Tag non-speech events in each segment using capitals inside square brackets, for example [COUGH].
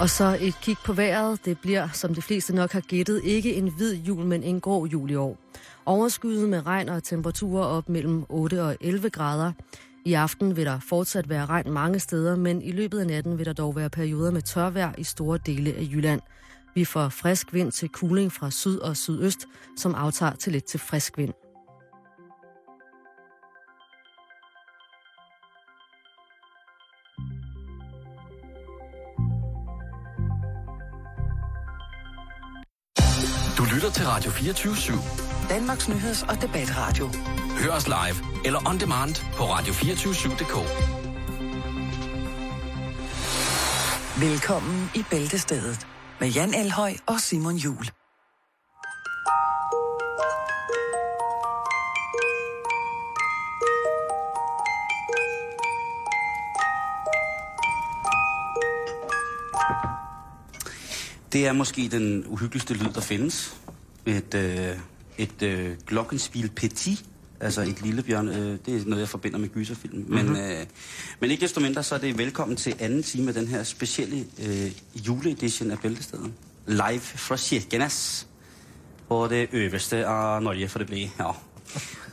Og så et kig på vejret. Det bliver, som de fleste nok har gættet, ikke en hvid jul, men en grå jul i år. Overskyet med regn og temperaturer op mellem 8 og 11 grader. I aften vil der fortsat være regn mange steder, men i løbet af natten vil der dog være perioder med tørvejr i store dele af Jylland. Vi får frisk vind til kuling fra syd og sydøst, som aftager til lidt til frisk vind. Du lytter til Radio 24 /7. Danmarks nyheds- og debatradio. Hør os live eller on demand på radio247.dk. Velkommen i Bæltestedet med Jan Elhøj og Simon Jul. Det er måske den uhyggeligste lyd, der findes. Et, øh, et øh, glockenspil petit, altså et lille bjørn. Øh, det er noget, jeg forbinder med gyserfilm. Mm-hmm. Men, øh, men ikke desto mindre, så er det velkommen til anden time af den her specielle øh, juleedition af Bæltestedet. Live fra Kirkenes. På det øverste af Norge, for det bliver. Ja.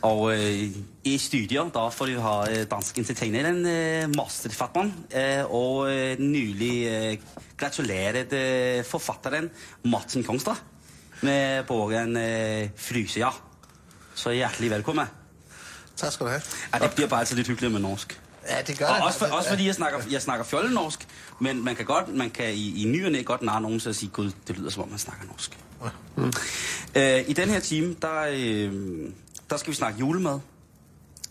Og øh, i studio, da får vi ha øh, dansk entertaineren, øh, masterfatteren, øh, og øh, nylig øh, gratuleret øh, forfatteren Madsen Kongstad med bogen øh, Frysøya. Så hjertelig velkommen. Tak skal du have. Ja, det bliver bare altid lidt hyggeligt med norsk. Ja, det gør Og det. også, for, også fordi jeg snakker, jeg snakker fjollenorsk, men man kan godt, man kan i, i ny og næ godt narre nogen til at sige, gud, det lyder som om man snakker norsk. Mm. Øh, I den her time, der, øh, der skal vi snakke julemad.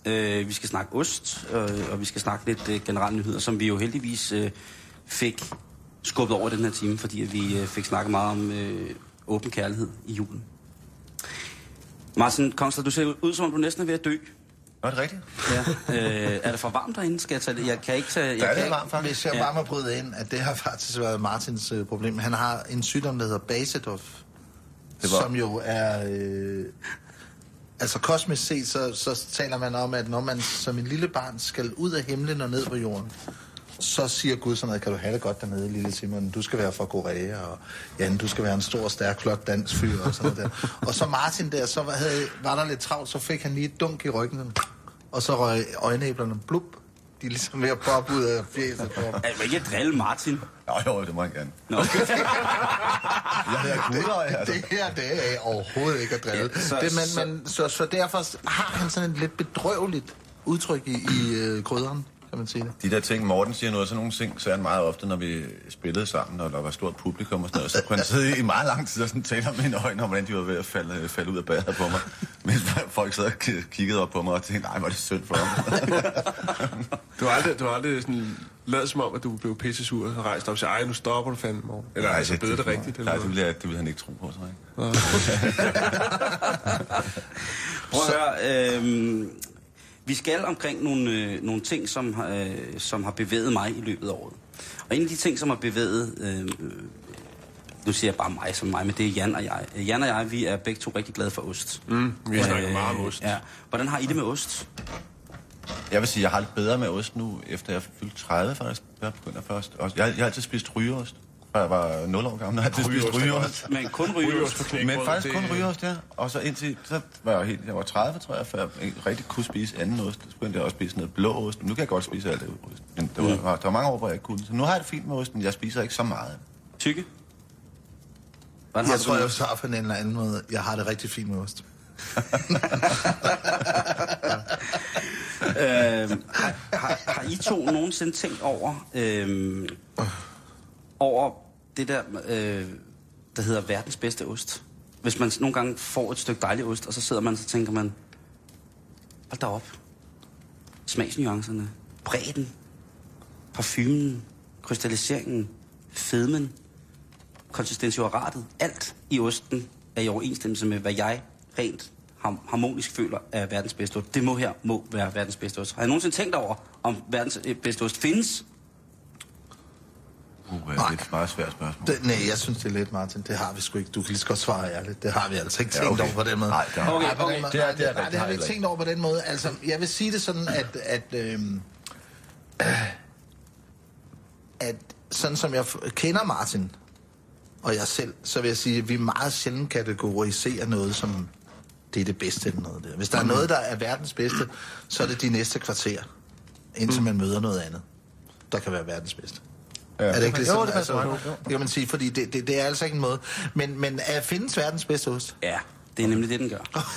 Øh, vi skal snakke ost, øh, og vi skal snakke lidt øh, generelle nyheder, som vi jo heldigvis øh, fik skubbet over den her time, fordi at vi øh, fik snakket meget om øh, åben kærlighed i julen. Martin Kongstad, du ser ud som om du næsten er ved at dø. Er det rigtigt? Ja. Øh, er det for varmt derinde? Skal jeg tage det? Jeg kan ikke tage... Jeg Det er lidt varmt, faktisk. Hvis jeg Ja. bare må bryde ind, at det har faktisk været Martins øh, problem. Han har en sygdom, der hedder var- som jo er... Øh, altså kosmisk set, så, så taler man om, at når man som en lille barn skal ud af himlen og ned på jorden, så siger Gud sådan noget, kan du have det godt dernede, lille Simon, du skal være fra Korea, og Jan, du skal være en stor, stærk, flot dansk fyr, og sådan noget der. Og så Martin der, så var, havde, var der lidt travlt, så fik han lige et dunk i ryggen, og så røg øjenæblerne blup, De er ligesom ved at poppe ud af fjeset på ham. Jeg vil ikke drille Martin. Jo, jo, det må jeg gerne. Nå. [LAUGHS] Jeg hedder Gudøj, altså. Det her, det er overhovedet ikke at drille. Ja, så- det, så- men, men, så, så derfor har han sådan et lidt bedrøveligt udtryk i, i øh, krydderen, kan man sige det. De der ting, Morten siger noget, sådan nogle ting, så han meget ofte, når vi spillede sammen, og der var stort publikum og sådan noget, så kunne han [LAUGHS] sidde i meget lang tid og sådan tale om mine øjne, om hvordan de var ved at falde, falde ud af badet på mig. Mens folk sad og ki- kiggede op på mig og tænkte, nej, hvor er det synd for ham. [LAUGHS] Du har aldrig, du har aldrig sådan lavet som om, at du blev pisse sur og rejst op og sagde, ej, nu stopper du fandme morgen. Eller Nej, altså, blevet det rigtigt? Eller Nej, det ville, jeg, det ville han ikke tro på, så ikke. [LAUGHS] Prøv at høre. Øh, vi skal omkring nogle, øh, nogle ting, som, øh, som har bevæget mig i løbet af året. Og en af de ting, som har bevæget... Øh, nu siger jeg bare mig som mig, men det er Jan og jeg. Jan og jeg, vi er begge to rigtig glade for ost. Mm, vi snakker meget om ost. Ja. Hvordan har I det med ost? Jeg vil sige, jeg har det bedre med ost nu, efter jeg er fyldt 30 faktisk. Jeg begynder først. Jeg, jeg har altid spist rygeost. Jeg var 0 år gammel, har jeg altid spist Rygeost. Men kun Rygeost. Men faktisk kun rygeost, ja. Og så indtil, så var jeg helt, jeg var 30, tror jeg, før jeg rigtig kunne spise anden ost. Så begyndte jeg også at spise noget blå ost. Nu kan jeg godt spise alt det ost. Men der var, Mm. der var mange år, hvor jeg ikke kunne. Så nu har jeg det fint med osten. Jeg spiser ikke så meget. Tykke? Hvordan Jeg tror, jeg svarer på en eller anden måde. Jeg har det rigtig fint med ost. [LAUGHS] øh, har, har, har I to nogensinde tænkt over, øh, over det der, øh, der hedder verdens bedste ost? Hvis man nogle gange får et stykke dejlig ost, og så sidder man og så tænker man, hold da op. Smagsnuancerne, bredden, parfumen, krystalliseringen, fedmen, konsistensioratet, alt i osten er i overensstemmelse med, hvad jeg rent harmonisk føler er verdens bedste ost. Det må her må være verdens bedste ost. Har jeg nogensinde tænkt over, om verdens øh, bedste ost findes? Uh, det er et meget svært spørgsmål. Det, nej, jeg synes, det er lidt, Martin. Det har vi sgu ikke. Du kan lige så godt svare ærligt. Det har vi altså ikke Ja, tænkt okay. over på den måde. Nej, det har- Okay, okay. Det er- nej, det er nej, det har vi ikke tænkt over på den måde. Altså, jeg vil sige det sådan, at, at, øhm, at sådan som jeg kender Martin, og jeg selv, så vil jeg sige, at vi meget sjældent kategoriserer noget som, det er det bedste eller noget der. Hvis der er noget, der er verdens bedste, så er det de næste kvarter, indtil man møder noget andet, der kan være verdens bedste. Ja. Er det ikke Jo, sådan? det passer altså, meget godt, jo. det kan man sige, fordi det, det, det er altså ikke en måde. Men, men er, findes verdens bedste ost? Ja, det er nemlig det, den gør.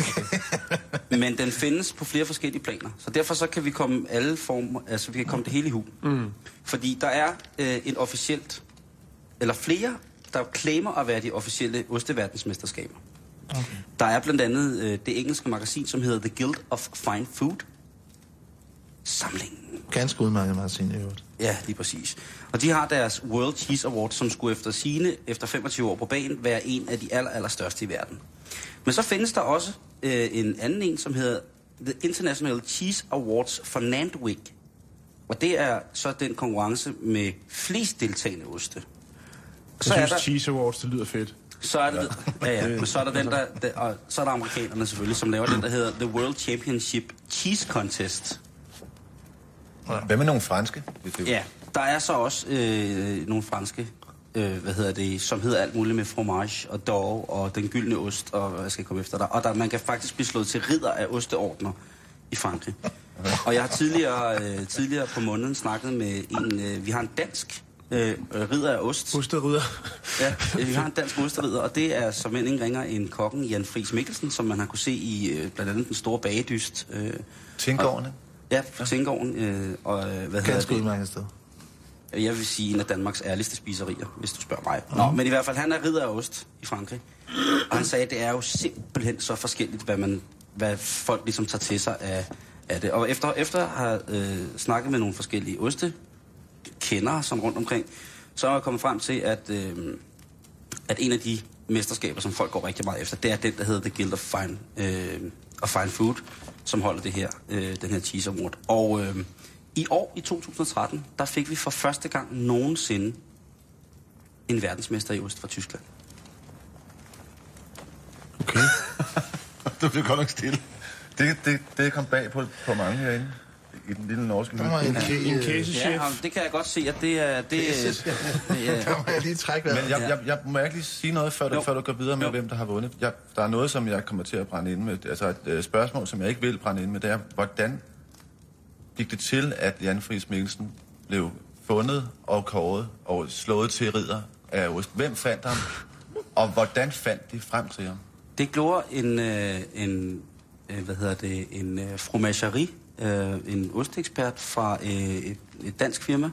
Men den findes på flere forskellige planer. Så derfor så kan vi komme alle former, altså vi kan komme det hele i hu. Mm. Fordi der er øh, en officielt, eller flere, der claimer at være de officielle osteverdensmesterskaber. Okay. Der er blandt andet øh, det engelske magasin, som hedder The Guild of Fine Food. Samlingen. Ganske udmærket, Martin, i øvrigt. Ja, lige præcis. Og de har deres World Cheese Award, som skulle efter sine efter 25 år på banen, være en af de aller, aller største i verden. Men så findes der også øh, en anden en, som hedder The International Cheese Awards for Nantwich. Og det er så den konkurrence med flest deltagende oste. Så Jeg er, synes, der, Cheese Awards, det lyder fedt. så er det, ja, ja, men så er der [LAUGHS] den der, der og så er der amerikanerne selvfølgelig, som laver den, der hedder The World Championship Cheese Contest. Hvad med nogle franske? Ja, der er så også øh, nogle franske, øh, hvad hedder det, som hedder alt muligt med fromage og dog og den gyldne ost, og hvad skal jeg komme efter dig. Og der, man kan faktisk blive slået til ridder af osteordner i Frankrig. Og jeg har tidligere, øh, tidligere på måneden snakket med en, øh, vi har en dansk øh, ridder af ost. Osterydder. Ja, øh, vi har en dansk osterridder, og det er som end ingen ringer en kokken, Jan Friis Mikkelsen, som man har kunne se i øh, blandt andet den store bagedyst. Øh, Tingården, ikke? Ja, fra Tingården. Øh, og, øh, hvad hedder Ganske udmærket sted. Jeg vil sige en af Danmarks ærligste spiserier, hvis du spørger mig. Nå, men i hvert fald, han er ridder af ost i Frankrig. Og han sagde, at det er jo simpelthen så forskelligt, hvad, man, hvad folk ligesom tager til sig af, af det. Og efter, efter at have øh, snakket med nogle forskellige oste, kender som rundt omkring, så er jeg kommet frem til, at, øh, at en af de mesterskaber, som folk går rigtig meget efter, det er den, der hedder The Guild of Fine, øh, og Fine Food, som holder det her, øh, den her cheese award. Og øh, i år, i 2013, der fik vi for første gang nogensinde en verdensmester i ost fra Tyskland. Okay. [LAUGHS] du blev godt nok stille. Det, det, det kom bag på, på mange herinde. I den lille norske Der må jeg hylde. lige, En øh, casechef. Ja, og det kan jeg godt se, at det er... Det, det er [LAUGHS] der må jeg lige trække vejret. Men jeg, jeg, jeg må jeg ikke lige sige noget, før du, Jo. før du går videre med, Jo. hvem der har vundet. Jeg, der er noget, som jeg kommer til at brænde ind med. Altså et øh, spørgsmål, som jeg ikke vil brænde ind med, det er, hvordan gik det til, at Jan Friis Mikkelsen blev fundet og kåret og slået til ridder af ost? Hvem fandt ham? Og hvordan fandt de frem til ham? Det gjorde en, øh, en øh, hvad hedder det, en øh, fromagerie, øh, en ostekspert fra øh, et, et dansk firma,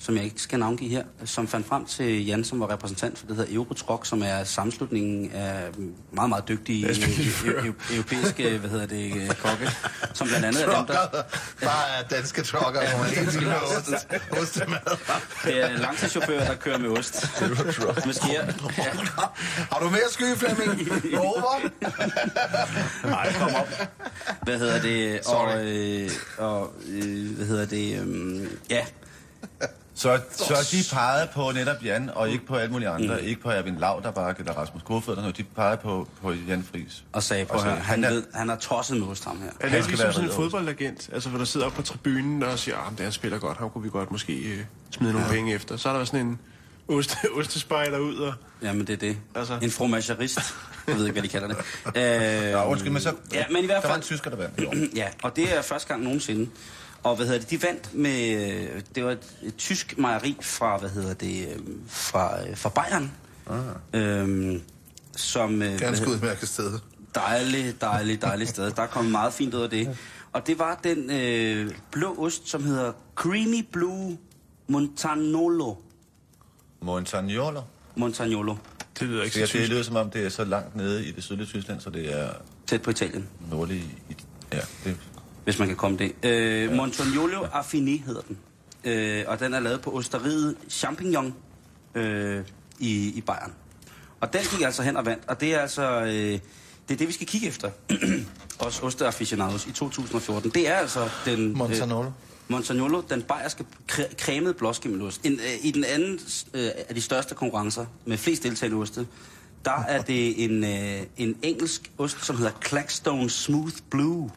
som jeg ikke skal navngive her, som fandt frem til Jan, som var repræsentant for det hedder Eurotrok, som er sammenslutningen af meget, meget dygtige eu- eu- europæiske, hvad hedder det, øh, kokke, som blandt andet er dem, der... Bare danske trucker, hvor man ikke skal med ost- ostemad. Det er langtidschauffører, der kører med ost. Med skier. Ja. Har du mere sky, Flemming? Over? Nej, kom op. Hvad hedder det? Og, øh, og øh, hvad hedder det? Øh, ja, Så, så de pegede på netop Jan, og ikke på alle mulige andre. Mm. Ikke på Erwin Lauterbach eller Rasmus Kofod, eller noget. De pegede på, på Jan Friis. og sagde på han, han er- ved, han er tosset med ost, ham her. Er Han det skal ligesom være sådan en fodboldagent, altså hvor der sidder op på tribunen og siger, at han spiller godt, ham kunne vi godt måske øh, smide nogle penge efter. Så er der sådan en oste, [LAUGHS] ostespejder ud og... Jamen, det er det. Altså. En fromagerist. Jeg ved ikke, hvad de kalder det. Øh, [LAUGHS] Nå, undskyld, men så... Ja, men i hvert Der var en fald... tysker, der år. [CLEARS THROAT] Ja, og det er første gang nogensinde. Og hvad hedder det, de vandt med, det var et, et tysk mejeri fra, hvad hedder det, øh, fra, øh, fra Bayern. Ah. Øhm, som, øh, hvad Ganske udmærket sted. Dejligt, dejligt, dejligt sted. Der kom meget fint ud af det. Og det var den øh, blå ost, som hedder Creamy Blue Montagnolo. Montagnolo. Montagnolo. Det lyder ikke Det, så det tysk. lyder som om, det er så langt nede i det sydlige Tyskland, så det er Tæt på Italien, nordlige... Ja, det, hvis man kan komme det. Øh, Montagnolo Affiné hedder den. Øh, og den er lavet på osteriet Champignon øh, i, i Bayern. Og den gik altså hen og vandt. Og det er altså... Øh, det er det, vi skal kigge efter. [CLEARS THROAT] Os osteaficionados i 2014. Det er altså den... Montanolo. Montagnolo, den bayerske cremede blåskimmelost. En, øh, I den anden øh, af de største konkurrencer med flest deltagende oste, der er det en, øh, en engelsk ost, som hedder Clackstone Smooth Blue.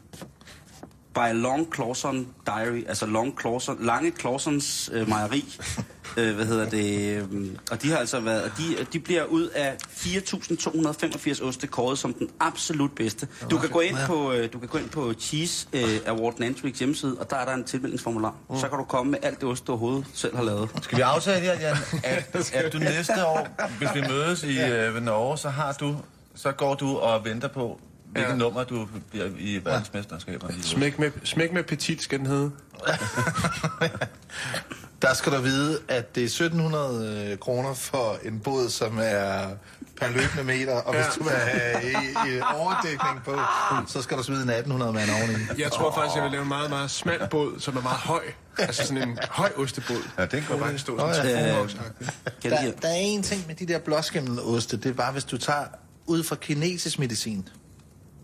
By Long Clawson Diary, altså Long Clawson, Lange Clawsons øh, mejeri. [LAUGHS] øh, hvad hedder det? øh, Og de har altså været, de, de bliver ud af 4.285 oste kåret som den absolut bedste. Du kan gå ind på, øh, du kan gå ind på Cheese øh, Award Nantwicks hjemmeside, og der er der en tilmeldingsformular. Så kan du komme med alt det ost, du overhovedet selv har lavet. Skal vi aftale her, Jan, [LAUGHS] at, at du næste år, hvis vi mødes i øh, Norge, så har du, så går du og venter på, hvilket Ja. nummer du bliver i verdensmesterskaberne. i. Smæk med, smæk med petit, skal den hedde. [LAUGHS] Der skal du vide, at det er 1700 øh, kroner for en båd, som er per løbende meter, og hvis Ja. du vil have i, i overdækning på, så skal du smide en 1800 mand oveni. Jeg tror faktisk, jeg vil lave en meget, meget smal båd, som er meget høj. Altså sådan en høj ostebåd. Ja, det er en god Hvor bare stå Nå, sådan ja. en Øh, Der, de, der er en ting med de der blåskimmeloste, det er bare, hvis du tager ud fra kinesisk medicin,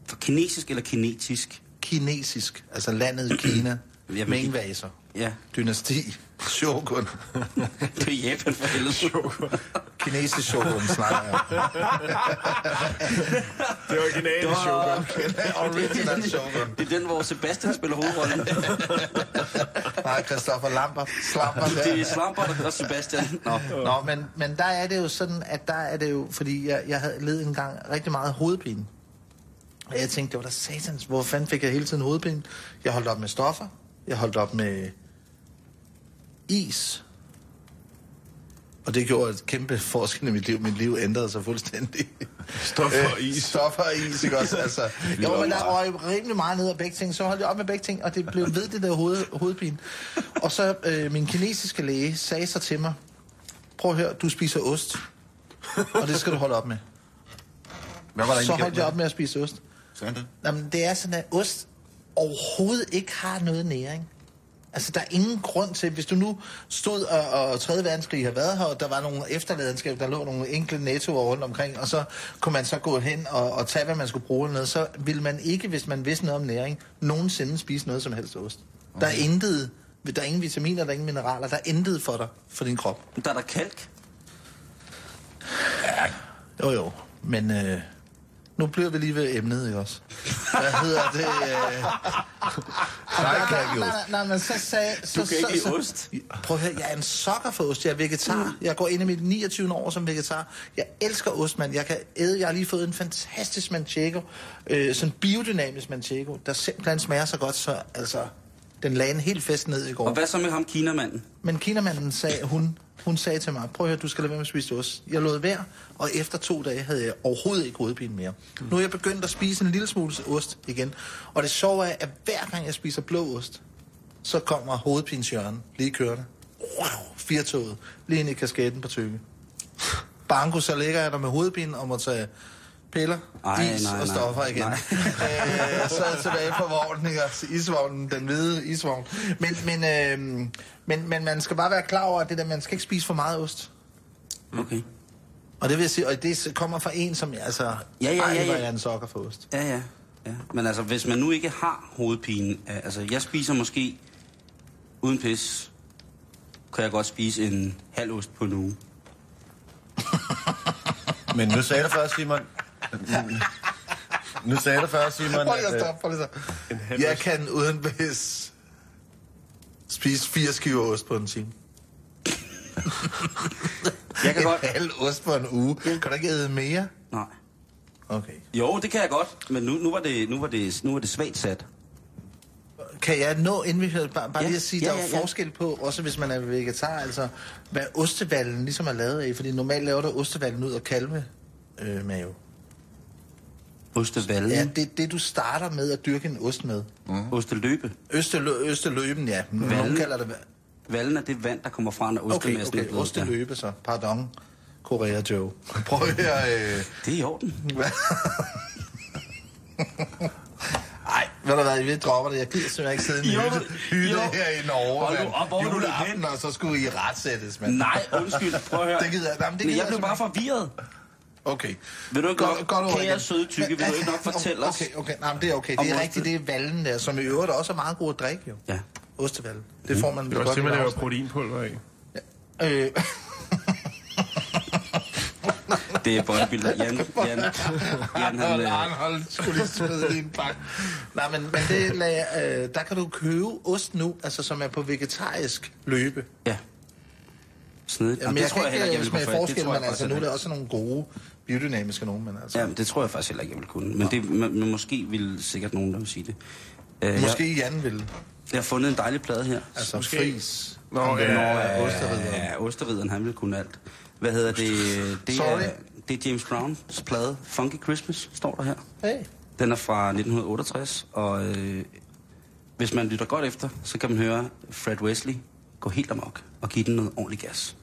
for kinesisk eller kinetisk? kinesisk, altså landet Kina, [CLEARS THROAT] Jamen, Ming-vaser, Ja, dynasti, shogun, [LAUGHS] det er Japan for helvede. kinesisk shogun snakker jeg. [LAUGHS] Det er originale shogun. [LAUGHS] Original shogun. Det er den, hvor Sebastian spiller hovedrollen. Nej, Christoffer Lambert, slamper der. Det er Slampert og Sebastian. Nå. Nå, men, men der er det jo sådan, at der er det jo, fordi jeg, jeg havde ledet en gang rigtig meget hovedpine. Og jeg tænkte, det var da satans, hvor fanden fik jeg hele tiden hovedpine? Jeg holdt op med stoffer, jeg holdt op med is. Og det gjorde et kæmpe forskel i mit liv. Mit liv ændrede sig fuldstændig. Stoffer og [LAUGHS] is. Stoffer og is, ikke også? Altså, [LAUGHS] jo, men der røg rimelig meget ned af begge ting. Så holdt jeg op med begge ting, og det blev ved det der hoved, hovedpine. Og så øh, min kinesiske læge sagde så til mig, prøv at høre, du spiser ost. Og det skal du holde op med. Hvad var der Så holdt jeg op med at spise ost. Sagde han det? Jamen, det er sådan, at ost overhovedet ikke har noget næring. Altså, der er ingen grund til, hvis du nu stod og, og 3. verdenskrig har været her, og der var nogle efterladenskaber, der lå nogle enkelte nettoer rundt omkring, og så kunne man så gå hen og, og tage, hvad man skulle bruge noget, så ville man ikke, hvis man vidste noget om næring, nogensinde spise noget som helst ost. Okay. Der er intet, der er ingen vitaminer, der er ingen mineraler, der er intet for dig, for din krop. Der er der kalk. Jo, jo, men øh, nu bliver vi lige ved emnet, ikke også? Hvad hedder det? Øh... Nej, kan jeg ikke nej, nej, nej, men så sagde... Så, Du kan ikke så, lide så, ost. Prøv at høre, jeg er en sokker for ost. Jeg er vegetar. Jeg går ind i mit 29. år som vegetar. Jeg elsker ost, mand. Jeg kan æde. Jeg har lige fået en fantastisk manchego. Øh, sådan biodynamisk manchego, der simpelthen smager så godt, så altså... Den lagde en helt fest ned i går. Og hvad så med ham, kinamanden? Men kinamanden sagde, hun, hun sagde til mig, prøv at høre, du skal lade være med at spise ost. Jeg lod være, og efter to dage havde jeg overhovedet ikke hovedpine mere. Nu er jeg begyndt at spise en lille smule ost igen. Og det sjove er, at hver gang jeg spiser blå ost, så kommer hovedpinshjørnen lige kørende. Wow, firtoget, lige ind i kasketten på tykke. Banko, så ligger jeg der med hovedpine og må tage piller, Ej, is nej, og nej. stoffer igen. Nej. [LAUGHS] øh, så jeg tilbage på vognen, ikke? Altså, isvognen, den hvide isvogn. Men, men, øh, men, men man skal bare være klar over, at det der, man skal ikke spise for meget ost. Okay. Og det vil jeg sige, og det kommer fra en, som altså... Ja, ja, ja, Ej, ja. er en sokker for ost. Ja, ja. ja. Men altså, hvis man nu ikke har hovedpine, øh, altså jeg spiser måske uden pis, kan jeg godt spise en halv ost på en uge. [LAUGHS] Men nu sagde du først, Simon... Nu sagde du først, Simon... Prøv lige at, stoppe, prøv lige at En stoppe. Jeg kan uden pis spise fire skiver ost på en time. Jeg kan en godt... halv ost på en uge. Kan du ikke æde mere? Nej. Okay. Jo, det kan jeg godt, men nu, nu, var, det, nu, var, det, nu var det svagt sat. Kan jeg nå, inden vi hører, bare, bare Ja, lige at sige, ja, der er ja, jo ja. forskel på, også hvis man er vegetar, altså hvad ostevallen ligesom er lavet af, fordi normalt laver du ostevallen ud af kalve øh, mave. Ostevallen. Ja, Ja. det det, du starter med at dyrke en ost med. Mm. Osteløbe. Østelø, østeløben, ja. Nogen Vallen? kalder det... Vallen er det vand, der kommer fra, når Okay, ostemassen er okay, blevet... osteløbe så. Pardon. Korea Joe. Prøv at høre... Øh... Det er i orden. Ej, ved du hvad, jeg dropper det. Jeg gider simpelthen ikke sidde i en hytte, hytte jo. her i Norge, Hold nu op, hvor er du Juleaften, og så skulle I retsættes, mand. Nej, undskyld. Prøv at høre. Det gider Jamen, det Men gider jeg blev bare forvirret. Okay. Vil du ikke Godt- nok, godt kære igen. søde tykke, vil du ikke nok fortælle os? Okay, okay. Nej, men det er okay. Det er rigtigt, det er vallen der, som i øvrigt også er meget god at drikke, jo. Ja. Ostevallen. Det får man er også godt det, man i laver proteinpulver af. Øh, [LAUGHS] Det er bodybuilder. Jan, [LAUGHS] Jan, Jan han, øh, Arnold skulle lige smide i en pakke. Nej, men, men det lag, øh, der kan du købe ost nu, altså som er på vegetarisk løbe. ja. Snedigt. Jamen, Og jeg tror kan heller ikke jeg ville smage forskel, jeg men altså nu er der også nogle gode biodynamiske nogen, men altså... ikke. Ja, det tror jeg faktisk heller ikke, jeg vil kunne. Men, det, men, men måske vil sikkert nogen, der vil sige det. Uh, jeg, Måske Jan vil. jeg har fundet en dejlig plade her. Altså fris. Nå, Om ja, ja, er. Ja, Osterrideren, han vil kunne alt. Hvad hedder det? Det Sorry. er, det er James Browns plade. Funky Christmas, står der her. Hey. Den er fra 1968, og øh, hvis man lytter godt efter, så kan man høre Fred Wesley gå helt amok og give den noget ordentlig gas.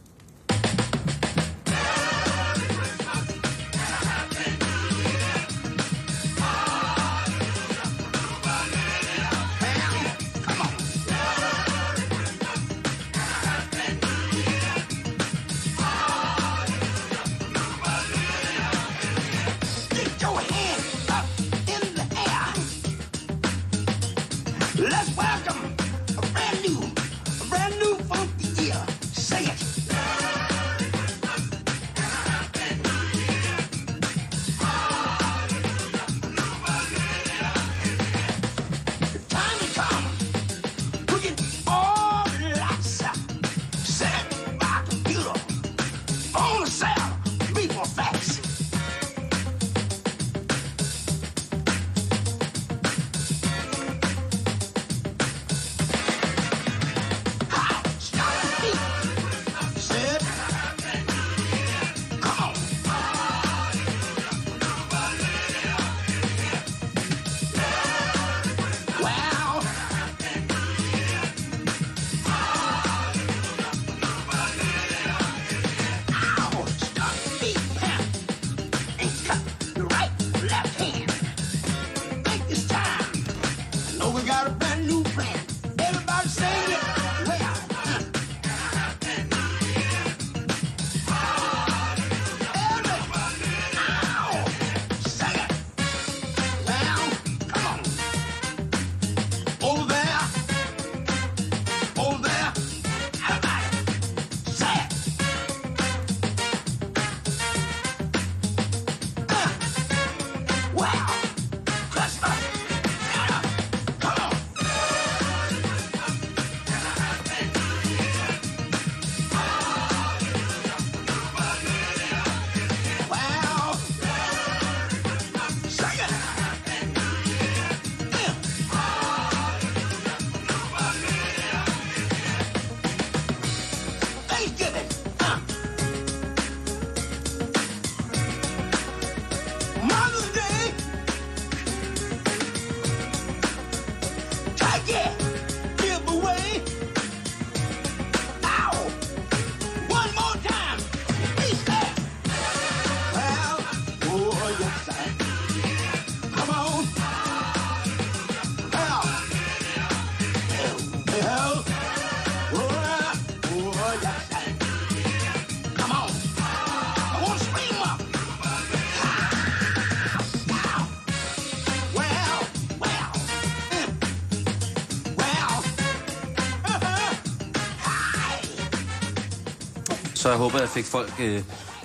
Jeg håber, jeg fik folk... Øh,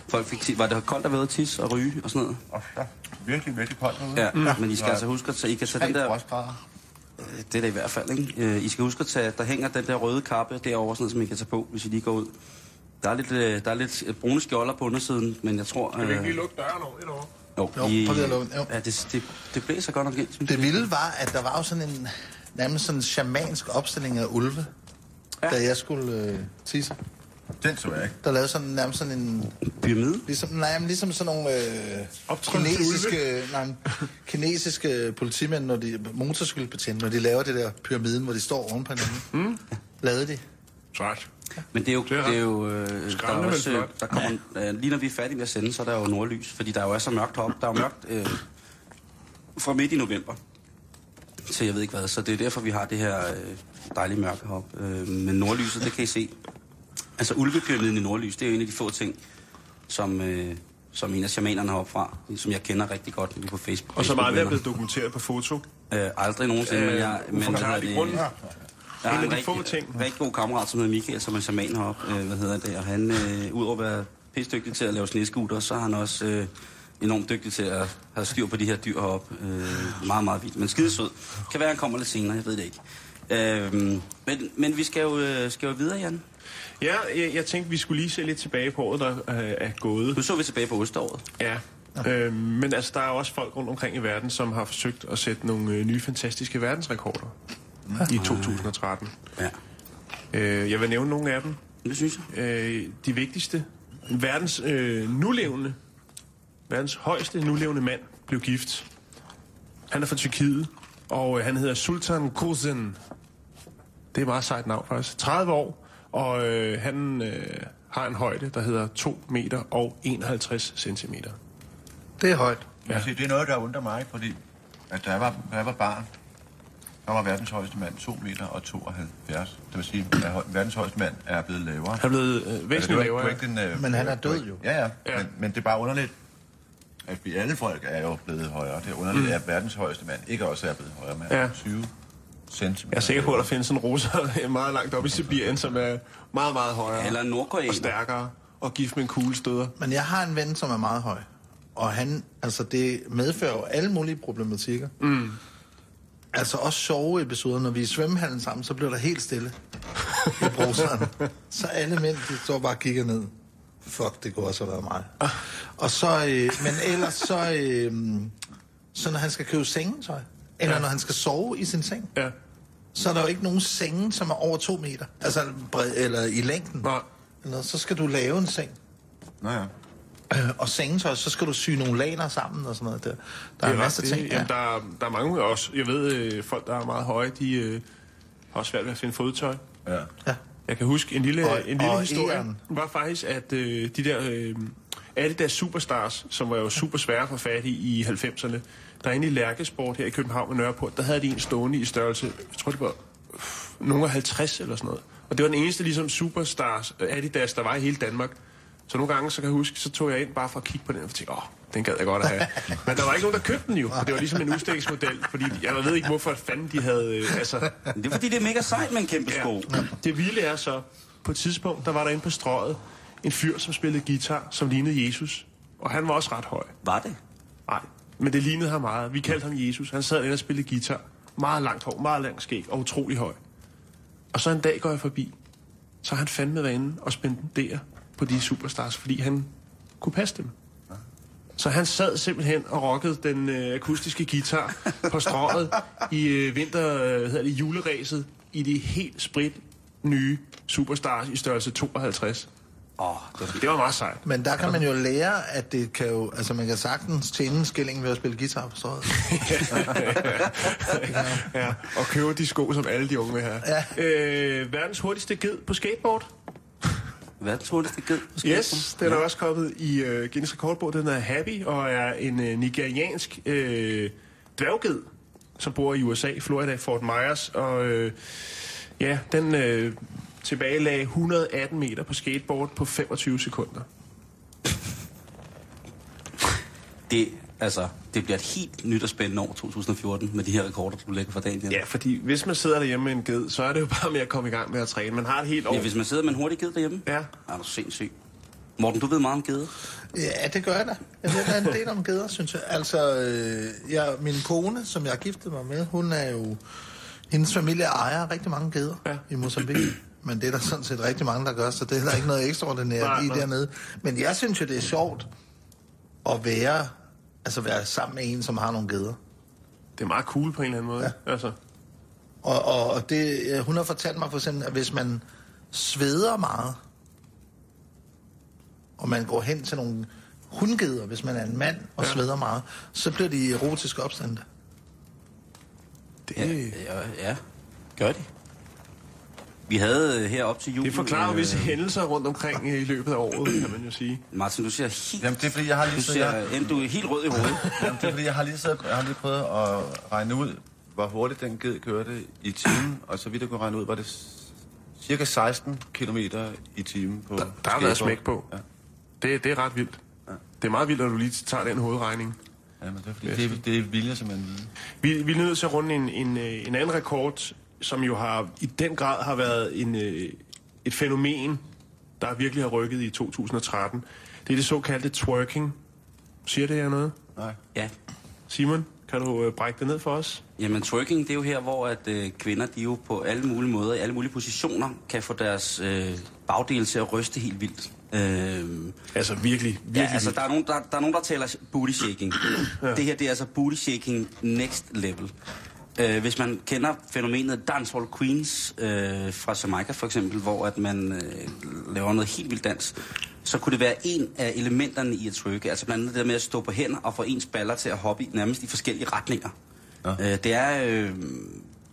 folk fik, var det koldt at være ude at tisse og ryge og sådan noget? Og er virkelig, virkelig koldt derude. Ja, mm. men I skal altså huske at tage, I kan tage den der... frostgrader. Øh, Det er det i hvert fald, ikke? Øh, I skal huske at tage, der hænger den der røde kappe derovre, sådan noget, som I kan tage på, hvis I lige går ud. Der er lidt, øh, der er lidt brune skjolder på undersiden, men jeg tror... Kan vi ikke lige lukke døren over år? jo, Jo, I, prøv lige at lukke jo. Ja, det, det, det blæser godt nok ind, Det jeg. vilde var, at der var jo sådan en nærmest sådan en shamansk opstilling af ulve, ja. da jeg skulle øh, tisse. Den så jeg ikke. Der lavede sådan nærmest sådan en... Pyramide? Ligesom, nej, men ligesom sådan nogle øh, kinesiske, nej, kinesiske politimænd, når de, motorcykelbetjente, når de laver det der pyramiden, hvor de står oven på hinanden. Mm. Lavede de. Sejt. Men det er jo... Det er Det er jo øh, der, er også, øh, der kommer, øh, lige når vi er færdige med at sende, så er der jo nordlys, fordi der jo er så mørkt heroppe. Der er jo mørkt øh, fra midt i november til jeg ved ikke hvad. Så det er derfor, vi har det her øh, dejlige mørke heroppe. Øh, men nordlyset, det kan I se. Altså ulvepyramiden i nordlys, det er jo en af de få ting, som, øh, som en af shamanerne heroppe fra, som jeg kender rigtig godt på Facebook. Og som aldrig er blevet dokumenteret på foto. Øh, aldrig nogensinde, men jeg... Men, hvad hedder de det? grunden? Jeg har En en, af de rigtig, få ting. rigtig god kammerat, som hedder Michael, som er shaman heroppe, øh, hvad hedder det, og han, øh, udover at være pisse dygtig til at lave sneskuter, så er han også øh, enormt dygtig til at have styr på de her dyr heroppe. Øh, meget, meget vildt. Men skidesød. Kan være, han kommer lidt senere, jeg ved det ikke. Øh, men, men vi skal jo, øh, skal jo videre, Jan. Ja, jeg, jeg tænkte, vi skulle lige se lidt tilbage på året, der øh, er gået. Nu så vi tilbage på Østeråret. Ja. Øh, men altså, der er også folk rundt omkring i verden, som har forsøgt at sætte nogle øh, nye fantastiske verdensrekorder i 2013. Ja. Øh, jeg vil nævne nogle af dem. Det synes jeg. Øh, de vigtigste. Verdens øh, nulevende, verdens højeste nulevende mand blev gift. Han er fra Tyrkiet, og øh, han hedder Sultan Kozen. Det er et meget sejt navn faktisk. 30 år, og øh, han øh, har en højde, der hedder 2 meter og 51 centimeter. Det er højt. Ja. Altså, det er noget, der undrer mig, fordi at da jeg var, da jeg var barn, der var verdens højeste mand 2 meter og 72. Det vil sige, at verdens højeste mand er blevet lavere. Han er blevet øh, Altså, væsentligt lavere. ikke den, øh, Men han er død jo. Ja, ja. Ja. Men, men det er bare underligt, at vi alle folk er jo blevet højere. Det er underligt, mm. at verdens højeste mand ikke også er blevet højere. Men ja. 20 centimeter. Jeg er sikker på, at der findes en russer [LAUGHS] meget langt oppe i Sibirien, som er meget, meget højere Eller en og stærkere og gift med en kuglestøder. Men jeg har en ven, som er meget høj. Og han, altså det medfører jo alle mulige problematikker. Mm. Altså også sjove episoder, når vi er i svømmehallen sammen, så bliver der helt stille i bruseren. så alle mænd, de står bare og kigger ned. Fuck, det kunne også have været mig. Og så, øh, men ellers så, øh, så når han skal købe sengetøj, eller Ja. når han skal sove i sin seng, Ja. så er der jo ikke nogen senge, som er over to meter. Altså bred, eller i længden. Nej. Eller, så skal du lave en seng. Nå ja. Øh, og sengetøj, så skal du sy nogle laner sammen og sådan noget der. Der er, Det en masse ret, ting. det, jamen, der, er, der er mange også. Jeg ved, øh, folk, der er meget høje, de øh, har også svært ved at finde fodtøj. ja. ja. Jeg kan huske en lille, Og- en lille og historie, egern. var faktisk, at øh, de der øh, Adidas Superstars, som var jo super svære at få fat i i 90'erne, der inde i Lærkesport her i København med Nørreport, der havde de en stående i størrelse, jeg tror det var nogle af 50 eller sådan noget. Og det var den eneste ligesom Superstars øh, Adidas, der var i hele Danmark. Så nogle gange, så kan jeg huske, så tog jeg ind bare for at kigge på den, og tænkte, åh, den gad jeg godt at have. [LAUGHS] Men der var ikke nogen, der købte den jo, og det var ligesom en udstillingsmodel, fordi jeg ved ikke, hvorfor fanden de havde, øh, altså, Det er fordi, det er mega sejt med en kæmpe sko. Ja. Det vilde er så, på et tidspunkt, der var der inde på strøget en fyr, som spillede guitar, som lignede Jesus. Og han var også ret høj. Var det? Men det lignede ham meget. Vi kaldte ham Jesus. Han sad inde og spillede guitar. Meget langt hår, meget langt skæg og utrolig høj. Og så en dag går jeg forbi. Så har han fandme været inde og der på de superstars, fordi han kunne passe dem. Så han sad simpelthen og rockede den øh, akustiske guitar på strået i øh, vinter, øh, hedder det, juleræset i de helt sprit nye superstars i størrelse 52. Åh, oh, det var Det var meget sejt. Men der kan man jo lære, at det kan jo... Altså, man kan sagtens tjene en skilling ved at spille guitar på strøget. [LAUGHS] ja, og købe de sko, som alle de unge vil have. Ja. Øh, verdens hurtigste ged på skateboard. Verdens hurtigste ged på skateboard. Yes, den er også kommet i uh, Guinness Rekordbog. Den er Happy og er en uh, nigeriansk uh, dværgged, som bor i USA, Florida, Fort Myers. Og uh, ja, den uh, tilbagelagde 118 meter på skateboard på 25 sekunder. Det, altså, det bliver et helt nyt og spændende år 2014 med de her rekorder, du lægger for dagen. Ja, fordi hvis man sidder derhjemme med en ged, så er det jo bare med at komme i gang med at træne. Man har et helt år. Ja, hvis man sidder med en hurtig ged derhjemme. Ja. Er du sindssyg. Morten, du ved meget om geder. Ja, det gør jeg da. Jeg ved, er en del om geder, synes jeg. Altså, øh, jeg, min kone, som jeg har giftet mig med, hun er jo... Hendes familie ejer rigtig mange geder ja. i Mozambique. Men det er der sådan set rigtig mange, der gør, så det er heller ikke noget ekstraordinært Nej, i nej. dernede. Men jeg synes jo, det er sjovt at være, altså være sammen med en, som har nogle geder. Det er meget cool på en eller anden måde. Ja. Altså. Og, og, og det, øh, hun har fortalt mig for eksempel, at hvis man sveder meget, og man går hen til nogle hundgeder, hvis man er en mand og Ja. ja. sveder meget, så bliver de erotiske opstande. Det, Ja, ja, ja. gør de. Vi havde øh, her op til jul... det forklarer øh, visse hændelser rundt omkring øh, i løbet af året, kan man jo sige. Martin, du ser helt... Jamen, det er fordi, jeg har lige du, ser, jeg, jamen, du er helt rød i hovedet. jamen, det er fordi, jeg har lige, så, jeg har lige prøvet at regne ud, hvor hurtigt den ged kørte i timen, og så vidt jeg kunne regne ud, var det cirka 16 km i timen på Der, der har været smæk på. Ja. Det, det er ret vildt. Det er meget vildt, at du lige tager den hovedregning. Ja, men det er fordi, det, er, det er vilje, som man Vi, vi er nødt til at runde en, en, øh, en anden rekord, som jo har i den grad har været en, øh, et fænomen der virkelig har rykket i 2013. Det er det såkaldte twerking. Siger det her noget? Nej. Ja. Simon, kan du øh, brække det ned for os? Jamen, twerking, det er jo her, hvor at øh, kvinder, de jo på alle mulige måder, i alle mulige positioner, kan få deres øh, bagdel til at ryste helt vildt. Øh, Altså virkelig, virkelig. ja, altså, der er, nogen, der, der er nogen, der taler booty shaking. ja. Det her, det er altså booty shaking next level. Øh, hvis man kender fænomenet Dancehall Queens øh, fra Jamaica for eksempel, hvor at man øh, laver noget helt vildt dans, så kunne det være en af elementerne i at trykke. Altså blandt andet det der med at stå på hænder og få ens baller til at hoppe i nærmest i forskellige retninger. Ja. Øh, det er... Øh,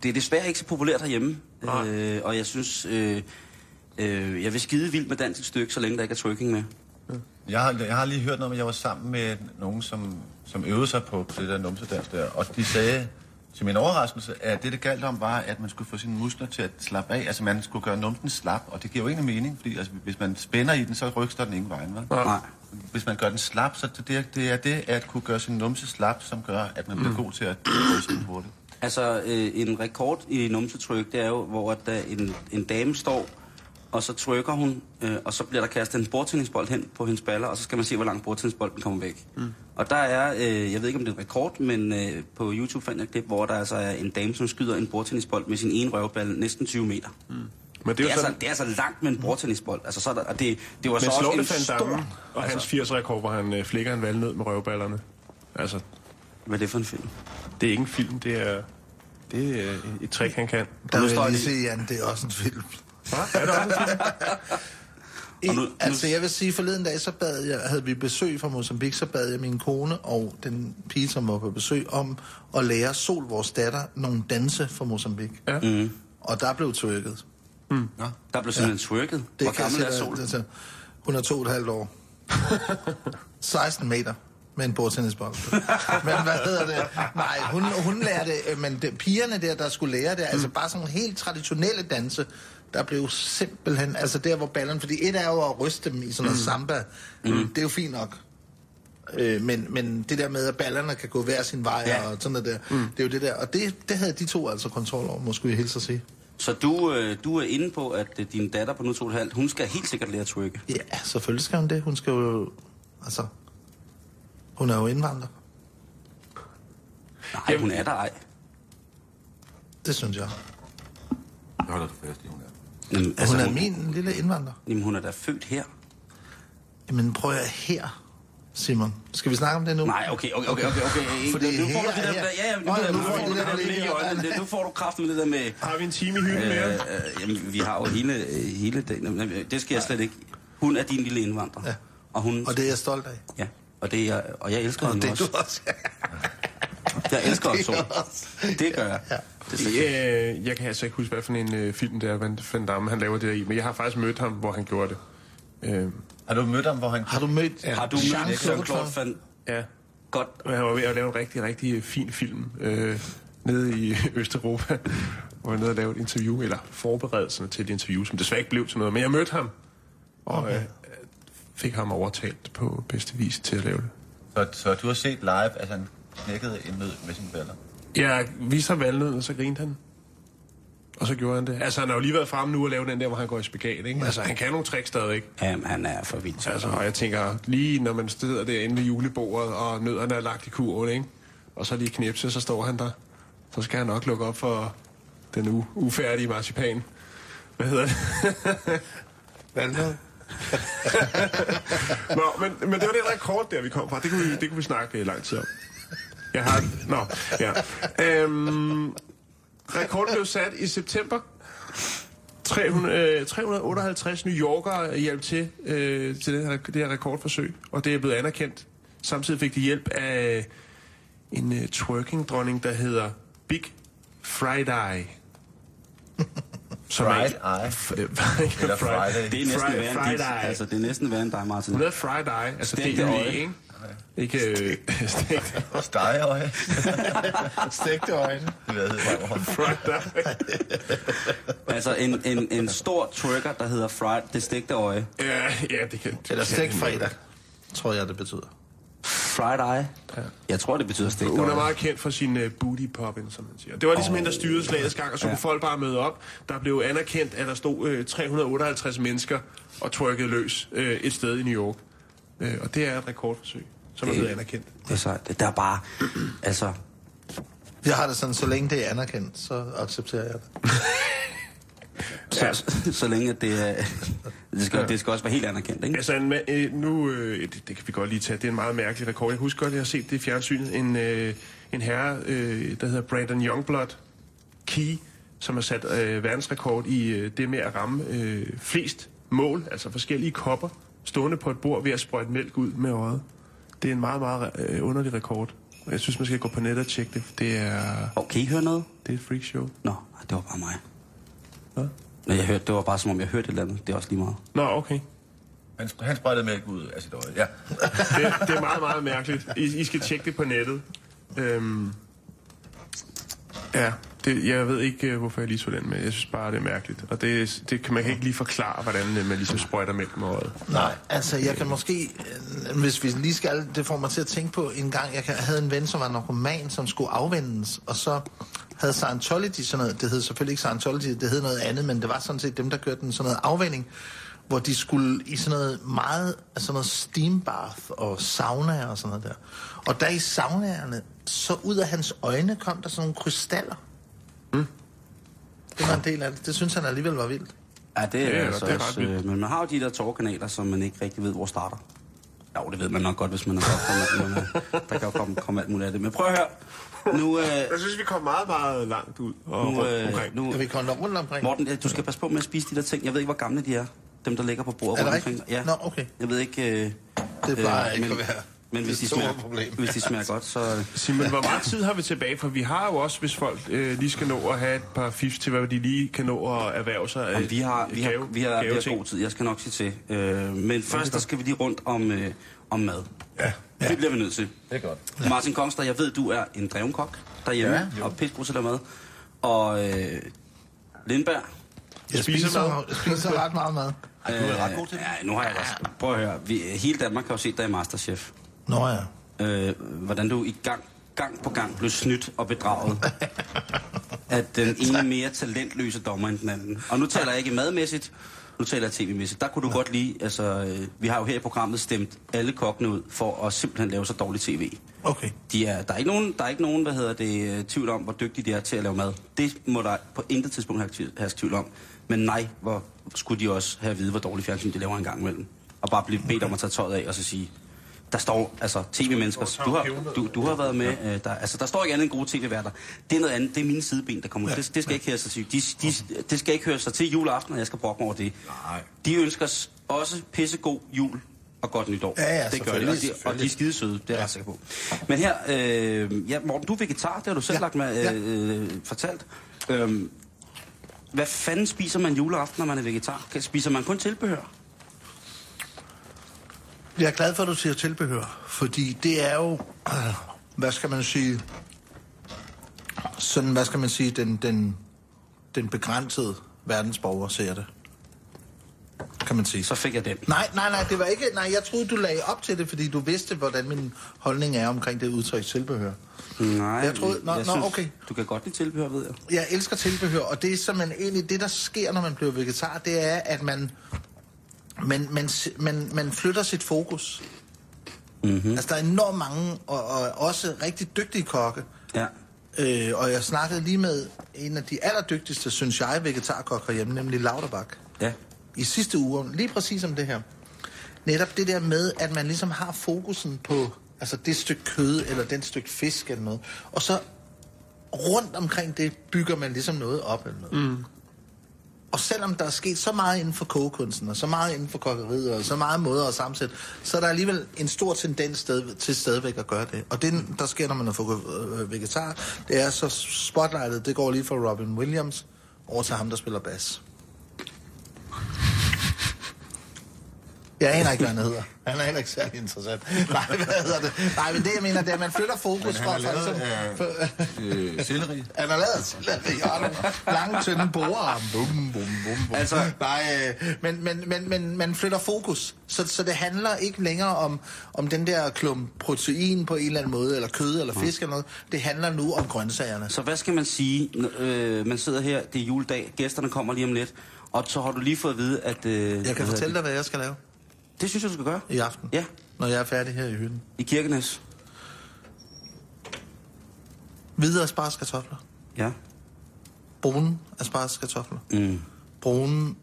det er desværre ikke så populært herhjemme, Nej. øh, og jeg synes, øh, øh, jeg vil skide vildt med dans et stykke, så længe der ikke er twerking med. Jeg har, jeg har lige hørt noget, men jeg var sammen med nogen, som, som øvede sig på, på det der numsedans der, og de sagde til min overraskelse, at det, det galt om, var, at man skulle få sine muskler til at slappe af. Altså, man skulle gøre numsen slap, og det giver jo ingen mening, fordi altså, hvis man spænder i den, så ryster den ingen vejen, vel? Nej. Hvis man gør den slap, så det, det, er- det er det at kunne gøre sin numse slap, som gør, at man bliver god til at ryste den hurtigt. Altså, øh, en rekord i numsetryk, det er jo, hvor at, der en, en dame står, og så trykker hun, øh, og så bliver der kastet en bordtennisbold hen på hendes baller, og så skal man se, hvor langt bordtennisbolden kommer væk. Mm. Og der er, øh, jeg ved ikke om det er en rekord, men øh, på YouTube fandt jeg et klip, hvor der altså er en dame, som skyder en bordtennisbold med sin ene røvballe næsten 20 meter. Mm. Men Det, det er er jo altså, sådan, det er altså langt med en bordtennisbold. Altså, så er der, og det, det var men så også det en Damme stor... og hans 80-rekord, hvor han øh, flikker en valnød med røvballerne. Altså, Hvad er det for en film? det er ikke en film, det er, det er øh, et trick, han kan. Der vil jeg lige se, Jan, det er også en film. Hva? Er det også? I, Og nu- nu- altså, jeg vil sige, forleden dag, så bad jeg, havde vi besøg fra Mozambique, så bad jeg min kone og den pige, som var på besøg, om at lære Sol, vores datter, nogle danse fra Mozambique. Ja. Mm. Og der blev twerket. Der blev simpelthen twerket. Hvor kan jeg gammel er Sol? Altså, hun er to og et halvt år. [LAUGHS] 16 meter med en bordtennisbold. men hvad hedder det? Nej, hun, hun lærte, øh, men det, pigerne der, der skulle lære det, altså bare sådan helt traditionelle danse, der blev simpelthen, altså der hvor ballerne, fordi et er jo at ryste dem i sådan noget samba, mm. det er jo fint nok. Øh, men, men det der med, at ballerne kan gå hver sin vej Ja. og sådan noget der, mm. det er jo det der. Og det, det havde de to altså kontrol over, måske jeg hilse at sige. Så du, øh, du er inde på, at øh, din datter på nu to halvt, hun skal helt sikkert lære at twerke. Ja, selvfølgelig skal hun det. Hun skal jo, altså, hun er jo indvandrer. Nej, hun er der ej. Det synes jeg. Jeg holder fast i, hun er. Jamen, Altså, hun er min lille indvandrer. Jamen, hun er da født her. Jamen prøv at her, Simon. Skal vi snakke om det nu? Nej, okay, okay, okay, okay. okay. Fordi nu får du det der, her- ja, ja, nu, ja, nu, nu får du det der blik i øjnene. Nu får du kraften med det der med... Har vi en time i hylden mere? Øh, øh, jamen, vi har jo hele, øh, hele dagen. Det skal jeg slet ikke. Hun er din lille indvandrer. Ja. Og hun... Og det er jeg stolt af. Ja, og, det er, jeg- og jeg elsker Og hende det er du også. Jeg elsker [LAUGHS] er også. Det gør jeg. Ja. Det er ja. Øh, jeg kan altså ikke huske, hvad for en øh, film det er, Van, Van Damme, han laver det der i. Men jeg har faktisk mødt ham, hvor han gjorde det. Øh, Har du mødt ham, hvor han... Har du mødt Har du mødt Jean-Claude Van... ja, Godt. og han var ved at lave en rigtig, rigtig øh, fin film øh, nede i [LAUGHS] Østeuropa, [LAUGHS] hvor han nede og lave et interview, eller forberedelserne til et interview, som desværre ikke blev til noget. Men jeg mødte ham, og øh, fik ham overtalt på bedste vis til at lave det. Så, så du har set live, at han knækkede en nød med sine baller? Jeg viste ham valgnøden, og så grinte han. Og så gjorde han det. Altså, han har jo lige været frem nu og lave den der, hvor han går i spagat, ikke? Altså, han kan nogle tricks stadig, Jamen, han er for vildt. Altså, og jeg tænker, lige når man sidder derinde ved julebordet, og nødderne er lagt i kurven, ikke? Og så lige knipse, så står han der. Så skal han nok lukke op for den u- ufærdige marcipan. Hvad hedder det? [LAUGHS] Valnød? Nå, men, men det var den rekord der, vi kom fra. Det kunne vi, det kunne vi snakke lang tid om. Jeg har... Nå, ja. Øhm, rekorden blev sat i september. 300, øh, 358 New Yorkere hjalp til, øh, til det, her, det her rekordforsøg, og det er blevet anerkendt. Samtidig fik de hjælp af en øh, twerking-dronning, der hedder Big Friday. Som er- Fried Eye. [LAUGHS] Eller Friday. Det er næsten værre end dit. Altså, det er næsten værre end dig, Martin. Hun hedder Friday, altså det er øje. ikke? Ikke øh, stegt Stegeøje. Stegte øjne. Hvad hedder det? Friday. [LAUGHS] Altså, en, en, en stor twerker, der hedder Fried, det stegte øje. Ja, ja, det kan... Eller stegt fredag, tror jeg, det betyder. Fried eye. Jeg tror, det betyder stegt Hun er meget kendt for sin uh, booty popping, som man siger. Det var ligesom oh. hende, der styrede slagets gang, og så Ja. kunne folk bare møde op. Der blev anerkendt, at der stod øh, 358 mennesker og twerkede løs øh, et sted i New York. Øh, og det er et rekordforsøg, som er blevet anerkendt. Det er sejt. Der er bare... Altså, Jeg har det sådan, så længe det er anerkendt, så accepterer jeg det. [LAUGHS] så, så, så længe det er... Det skal, det skal også være helt anerkendt, ikke? Altså, en, øh, nu, øh, det, det kan vi godt lige tage, det er en meget mærkelig rekord. Jeg husker godt, jeg har set det i fjernsynet. En, øh, en herre, øh, der hedder Brandon Youngblood Key, som har sat øh, verdensrekord i øh, det med at ramme øh, flest mål, altså forskellige kopper, stående på et bord ved at sprøjte mælk ud med øjet. Det er en meget, meget øh, underlig rekord. Jeg synes, man skal gå på nettet og tjekke det. Det er, Og kan I høre noget? det er et freakshow. Nå, det var bare mig. Hvad? Men jeg hørte, det var bare som om, jeg hørte et eller andet. Det er også lige meget. Nå, okay. Han, han sprøjtede mælk ud af sit øje. Ja. det, det er meget, meget mærkeligt. I, I skal tjekke det på nettet. Øhm, ja, det, jeg ved ikke, øh, hvorfor jeg lige så den med. Jeg synes bare, det er mærkeligt. Og det, det kan man kan ikke lige forklare, hvordan øh, man ligesom sprøjter mælk med øjet. Nej, altså jeg kan måske, øh, hvis vi lige skal, det får mig til at tænke på en gang, jeg havde en ven, som var narkoman, som skulle afvendes, og så havde Scientology sådan noget, det hed selvfølgelig ikke Scientology, det hed noget andet, men det var sådan set dem, der kørte den sådan noget afvending, hvor de skulle i sådan noget meget, altså sådan noget steam bath og sauna og sådan noget der. Og der i saunaerne, så ud af hans øjne kom der sådan nogle krystaller. Det var en del af det. Det synes han alligevel var vildt. Ja, det er, Ja, ja, ja, altså det er også, øh, men man har jo de der tårkanaler, som man ikke rigtig ved, hvor starter. Jo, det ved man nok godt, hvis man er godt, øh, der kan jo komme, komme alt muligt af det. Men prøv at høre. Nu, øh, Jeg synes, vi kom meget, meget langt ud og nu, øh, omkring. nu, Kan vi rundt omkring? Morten, øh, du skal passe på med at spise de der ting. Jeg ved ikke, hvor gamle de er. Dem, der ligger på bordet Er det rundt rigtigt? omkring. Ja. Nå, okay. Jeg ved ikke... Øh, Det plejer ikke men, at være Men hvis det de, smager, problem. hvis de smager godt, så... Simon, hvor meget tid har vi tilbage? For vi har jo også, hvis folk øh, lige skal nå at have et par fifs til, hvad de lige kan nå at erhverve sig af Jamen, vi har, vi har, gave- vi har, vi har god tid, jeg skal nok sige til. Øh, men først, der skal vi lige rundt om, øh, om mad. Ja. Det bliver vi nødt til. Det er godt. Martin Kongstad, jeg ved, du er en dreven kok derhjemme, Ja, ja, og pissegod til at mad. Og øh, Lindberg, Jeg Spiser spiser, mad. jeg spiser ret meget mad. Ej, du er ret god til det. ja, nu har jeg også... Prøv at høre, vi, hele Danmark har jo set dig i Masterchef. Nå ja. Øh, hvordan du i gang, gang på gang blev snydt og bedraget af den ene mere talentløse dommer end den anden. Og nu taler jeg ikke madmæssigt, nu taler jeg tv-mæssigt. Der kunne du godt lide, altså, øh, vi har jo her i programmet stemt alle kokkene ud for at simpelthen lave så dårlig tv. Okay. De er, der, er ikke nogen, der er ikke nogen, hvad hedder det, øh, tvivl om, hvor dygtige de er til at lave mad. Det må der på intet tidspunkt have tvivl- om. Men nej, hvor skulle de også have at vide, hvor dårlig fjernsyn de laver en gang imellem. Og bare blive bedt om at tage tøjet af og så sige, der står, altså tv-mennesker, du har, du, du har været med, øh, der, altså der står ikke andet end gode tv-værter. Det er noget andet, det er mine sideben, der kommer ud. Det, det skal ikke høre sig til. De, de, det skal ikke høre sig til juleaften, og jeg skal brokke mig over det. Nej. De ønsker også pissegod jul og godt nytår. Ja, ja, det gør de, og de, og de er skide søde, det er jeg ret sikker på. Men her, øh, ja, Morten, du er vegetar, det har du selv Ja, lagt med, ja. øh, øh, fortalt. Øh, hvad fanden spiser man juleaften, når man er vegetar? Kan- Spiser man kun tilbehør? Jeg er glad for, at du siger tilbehør, fordi det er jo, øh, hvad skal man sige, sådan, hvad skal man sige, den, den, den begrænsede verdensborger ser det. Kan man sige. Så fik jeg den. Nej, nej, nej, det var ikke, nej, jeg troede, du lagde op til det, fordi du vidste, hvordan min holdning er omkring det udtryk tilbehør. Nej, Jeg troede- nå, jeg nå, okay. Du kan godt lide tilbehør, ved jeg. Jeg elsker tilbehør, og det er simpelthen egentlig det, der sker, når man bliver vegetar, det er, at man, man, man, man, man flytter sit fokus. Mm-hmm. Altså, der er enormt mange, og, og også rigtig dygtige kokke. Ja. Øh, og jeg snakkede lige med en af de allerdygtigste, synes jeg, vegetarkokker hjemme, nemlig Lauterbach. Ja. I sidste uge, lige præcis om det her. Netop det der med, at man ligesom har fokusen på altså det stykke kød, eller den stykke fisk eller noget. Og så rundt omkring det bygger man ligesom noget op eller noget. Mm. Og selvom der er sket så meget inden for kogekunsten, og så meget inden for kokkeriet, og så meget måder at sammensætte, så er der alligevel en stor tendens sted, til stadigvæk at gøre det. Og det, der sker, når man er øh, vegetar, det er så spotlightet, det går lige fra Robin Williams over til ham, der spiller bas. Jeg aner ikke, hvad han hedder. Han er heller ikke særlig interessant. Nej, hvad hedder det? Nej, men det jeg mener, det er, at man flytter fokus fra... fra ligesom, Øh, selleri. [LAUGHS] han har lavet selleri, og lange, tynde borer. Bum, bum, bum, bum. Altså- Nej, øh, men, men, men, men man flytter fokus. Så, så det handler ikke længere om, om den der klump protein på en eller anden måde, eller kød eller fisk eller noget. Det handler nu om grøntsagerne. Så hvad skal man sige? Øh, man sidder her, det er juledag, gæsterne kommer lige om lidt, og så har du lige fået at vide, at... Øh, Jeg kan fortælle dig, hvad jeg skal lave. Det synes jeg, du skal gøre. i aften, Ja, når jeg er færdig her i hytten. i Kirkenes. Hvide aspargeskartofler. Ja. Brune aspargeskartofler. Mm. Brune,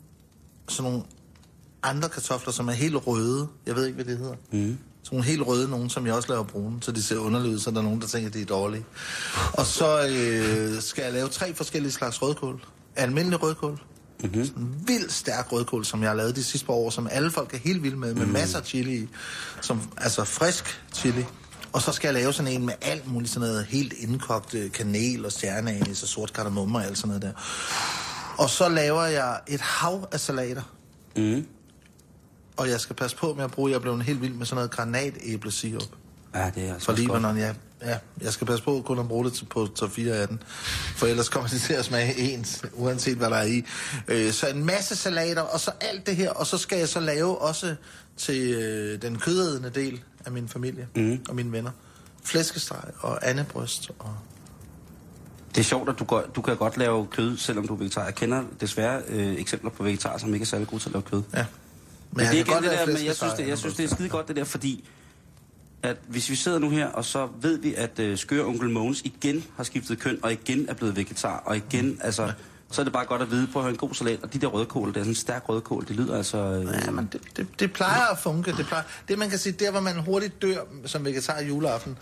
sådan nogle andre kartofler, som er helt røde. Jeg ved ikke, hvad det hedder. Mm. Sådan nogle helt røde nogen, som jeg også laver brune, så de ser underlige ud, så der er nogen, der tænker, at de er dårlige. Og så øh, skal jeg lave tre forskellige slags rødkål. Almindelig rødkål. Mm-hmm. Sådan en vild stærk rødkål, som jeg har lavet de sidste par år, som alle folk er helt vilde med, med masser af chili. Som, altså frisk chili. Og så skal jeg lave sådan en med alt muligt sådan noget helt indkogt øh, kanel og stjerneanis og sort kardemomme og alt sådan noget der. Og så laver jeg et hav af salater. Mm. Og jeg skal passe på med at bruge, jeg er blevet helt vild med sådan noget granatæblesirup. Ja, det er altså For også godt. Libanon, ja. Ja. Jeg skal passe på kun at bruge det til- på top 4 af den. For ellers kommer det til at smage ens, uanset hvad der er i. Øh, så en masse salater, og så alt det her. Og så skal jeg så lave også til øh, den kødædende del af min familie mm. og mine venner. Flæskesteg og andebryst. Og... Det er sjovt, at du, går, du kan godt lave kød, selvom du er vegetar. Jeg kender desværre øh, eksempler på vegetarer, som ikke er særlig gode til at lave kød. Ja. Men, det er igen det der, men jeg synes, det, jeg synes, det er skide godt det der, fordi at hvis vi sidder nu her, og så ved vi, at øh, skøre onkel Mogens igen har skiftet køn, og igen er blevet vegetar, og igen, mm. altså, så er det bare godt at vide på at have en god salat. Og de der rødkål, det er sådan en stærk rødkål, det lyder altså... Øh, Ja, men det, det, det plejer at funke. Det, plejer, det man kan sige, der hvor man hurtigt dør som vegetar i juleaften,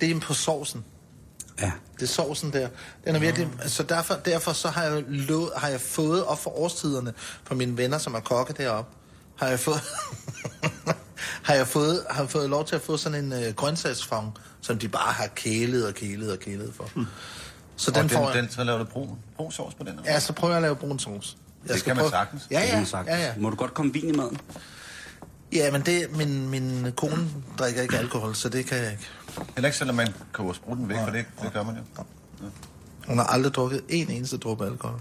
det er på sovsen. ja. Det er sovsen der. Den er virkelig, så derfor, derfor så har jeg, lo, har jeg fået op for årstiderne fra mine venner, som er kokke deroppe, har jeg fået, har jeg fået, har jeg fået lov til at få sådan en øh, grøntsagsfang, som de bare har kælet og kælet og kælet for. Så Den den, får og jeg. den, så laver du brun, brun sovs på den? eller? Ja, så prøver jeg at lave brun sovs. Jeg Det kan man sagtens. Ja, det kan ja, man sagtens. ja, ja. Må du godt komme vin i maden? Ja, men det, min, min kone drikker ikke alkohol, så det kan jeg ikke. Heller ikke selvom man koger spruten væk, for det, det gør man jo. Hun har aldrig drukket en eneste dråbe alkohol.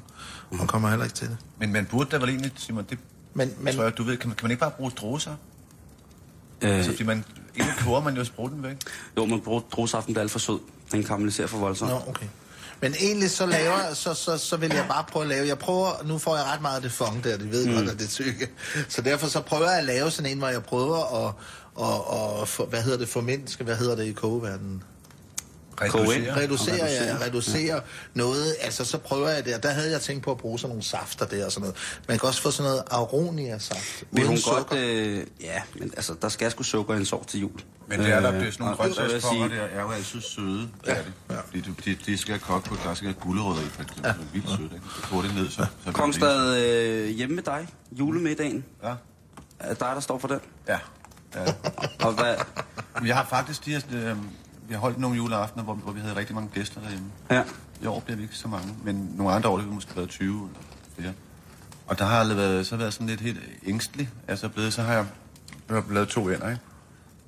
Hun kommer heller ikke til det. Men man burde da vel egentlig, Simon, det Men, men, tror jeg, du ved, kan man, kan man ikke bare bruge stroser? Øh, Så fordi man, egentlig koger man jo spruten væk. jo, man bruger drosaften, der er alt for sød. Den karamelliserer for voldsomt. Nå, okay. Men egentlig så laver så, så, så vil jeg bare prøve at lave. Jeg prøver, nu får jeg ret meget af det fong der, de ved mm. godt, at det er tykke. Så derfor så prøver jeg at lave sådan en, hvor jeg prøver at, og, og for, hvad hedder det, formindske, hvad hedder det i kogeverdenen? Reducere. Reducere, ja, reducere noget. Altså, så prøver jeg det, og der havde jeg tænkt på at bruge sådan nogle safter der og sådan noget. Man kan også få sådan noget aronia-saft. Vil hun sukker. godt... Øh, ja, men altså, der skal sgu sukker i en sovs til jul. Men det er der, Øh, det er sådan nogle grøntsagsponger, sige- der er jo altid søde. Ja, det. Ja. Fordi du, de, de skal koge på, der skal gulerødder i, for eksempel. Ja. Det er vildt sødt, ikke? Så det ned, så... så Kongstad øh, hjemme med dig, julemiddagen. Ja. Er det dig, der står for den? Ja. ja. Og hvad... Jeg har faktisk de her, øh, vi har holdt nogle juleaftener, hvor, hvor vi havde rigtig mange gæster derhjemme. Ja. I år bliver vi ikke så mange, men nogle andre år, har vi måske været 20 eller flere. Og der har jeg været, så været sådan lidt helt ængstelig. Altså blevet, så har jeg, jeg har lavet to ender, ikke?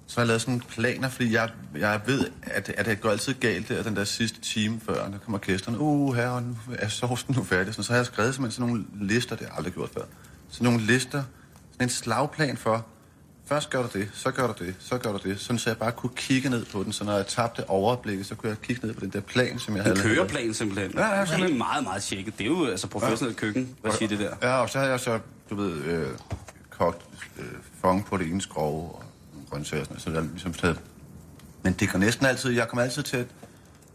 Så har jeg lavet sådan planer, fordi jeg, jeg ved, at, at det går altid galt der, den der sidste time før, der kommer gæsterne. Uh, her, og nu er sovsen nu færdig. Så, så har jeg skrevet simpelthen sådan nogle lister, det har jeg aldrig gjort før. Sådan nogle lister, sådan en slagplan for, først gør du det, så gør du det, så gør du det. Sådan så jeg bare kunne kigge ned på den, så når jeg tabte overblikket, så kunne jeg kigge ned på den der plan, som jeg En havde. lavet. køreplan simpelthen. Ja, ja, det er simpelthen. meget, meget tjekket. Det er jo altså professionelt køkken. Hvad siger det der? Ja, og så har jeg så, du ved, øh, kogt øh, fong på det ene skrov og grøntsager og sådan noget, så jeg ligesom taget... Men det går næsten altid, jeg kommer altid til at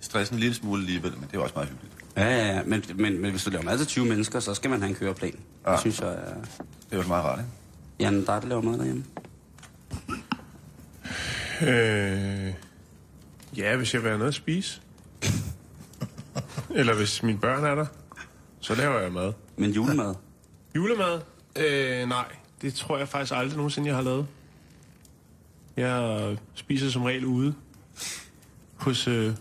stresse en lille smule alligevel, men det er også meget hyggeligt. Ja, ja, ja. Men, men, men hvis du laver mad til 20 mennesker, så skal man have en køreplan. Ja. Ja. Det synes jeg er... Det er jo meget rart, ikke? Jan, der laver mad derhjemme. Øh, ja, hvis jeg vil have noget at spise. Eller hvis mine børn er der, så laver jeg mad. Men julemad. Julemad? Øh, nej, det tror jeg faktisk aldrig nogensinde, jeg har lavet. Jeg spiser som regel ude hos øh,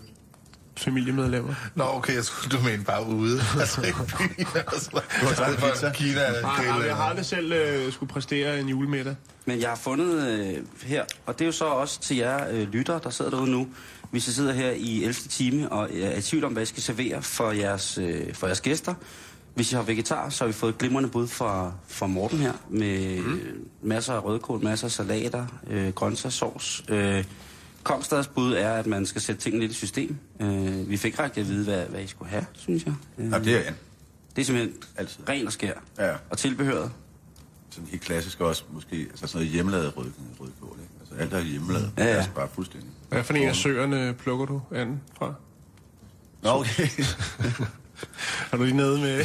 familiemedlemmer. Nå, okay, jeg skulle du mene bare ude. [LAUGHS] Altså ikke byen. Altså, du har taget pizza? Kina. Nej, nej, jeg har aldrig selv øh, skulle præstere en julemiddag. Men jeg har fundet øh, her, og det er jo så også til jer øh, lyttere, der sidder derude nu. Hvis I sidder her i 11. time og er i tvivl om, hvad I skal servere for jeres, øh, for jeres gæster. Hvis I har vegetar, så har vi fået et glimrende bud fra, fra Morten her, med mm. masser af rødkål, masser af salater, øh, grøntsagssauce. Øh, Komstadets bud er, at man skal sætte tingene lidt i system. Øh, vi fik rigtig at vide, hvad, hvad I skulle have, synes jeg. Øh, Ja, det er Jan. det er simpelthen Altid. ren og skær. Ja. Og tilbehøret. Sådan helt klassisk også, måske, altså sådan noget hjemmelavet rød, rødkål, ikke? Altså alt der er hjemmelavet, Ja, ja, ja. ja. altså bare fuldstændig. Hvad for en af søerne plukker du anden fra? Nå, okay. [LAUGHS] Er du lige nede med... [LAUGHS]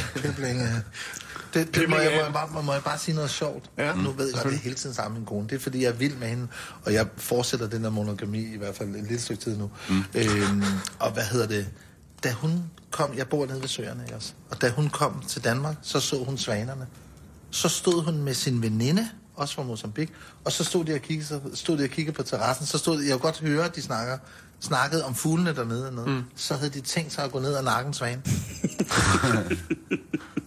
Det, det må, jeg, må, jeg bare, må jeg bare sige noget sjovt. Ja, nu ved jeg godt, det er hele tiden sammen med min kone. Det er, fordi jeg er vild med hende, og jeg fortsætter den der monogami i hvert fald et lille stykke tid nu. Mm. Øhm, og hvad hedder det? Da hun kom, jeg bor nede ved Søerne, også? Og da hun kom til Danmark, så så hun svanerne. Så stod hun med sin veninde, også fra Mozambique, og så stod de og kiggede, så stod de og kiggede på terrassen. Så stod de, jeg kunne godt høre, at de snakker, snakkede om fuglene dernede. Og noget. Mm. Så havde de tænkt sig at gå ned og nakke en svane. [LAUGHS]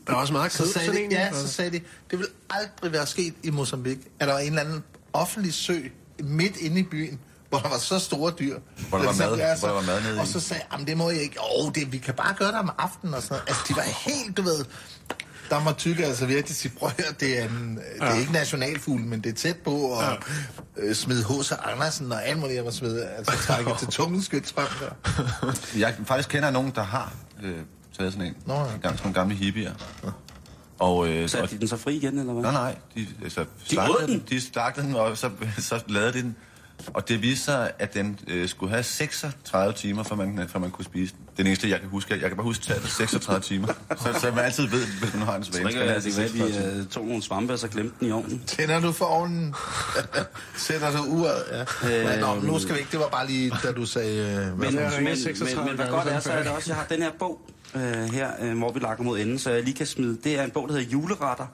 Der er også meget Så kød sagde, sådan de, en. ja, så sagde de, det vil aldrig være sket i Mozambique, at der var en eller anden offentlig sø midt inde i byen, hvor der var så store dyr. Hvor der var mad- jeg hvor der var mad nede i. Og så sagde jeg, "Jamen, det må jeg ikke. Åh, det, vi kan bare gøre det om aftenen og sådan noget. Altså, de var helt, du ved... Der må tykke altså virkelig sige, prøv at høre, det er, en, det er ikke nationalfugl, men det er tæt på, og ja. øh, smide H.C. Andersen og alt muligt, jeg må smide, altså trække [LAUGHS] til tungen skytsfrem der. Jeg faktisk kender nogen, der har øh, taget sådan en. Nå, ja. En gang sådan nogle gamle hippier. Og, øh, Satte de den så fri igen, eller hvad? Nej, nej. De, altså, slagtede den? De slagtede den, og så, så lavede de den. Og det viste sig, at den øh, skulle have 36 timer, før man, før man kunne spise den. Det er eneste, jeg kan huske. Jeg kan bare huske tallet 36 timer. Så, så man altid ved, hvis man har en Så svane. ikke, at det kan være, at de uh, tog nogle svampe, og så glemte den i ovnen. Tænder du for ovnen? [LAUGHS] Sætter du uret? Ja. Øh, Nå, nu skal vi ikke. Det var bare lige, da du sagde... Øh, Men, jeg men, ringer men, 36 men hvad godt så er, så er det også, jeg har den her bog øh, her, øh, hvor vi lakker mod enden, så jeg lige kan smide. Det er en bog, der hedder Juleretter.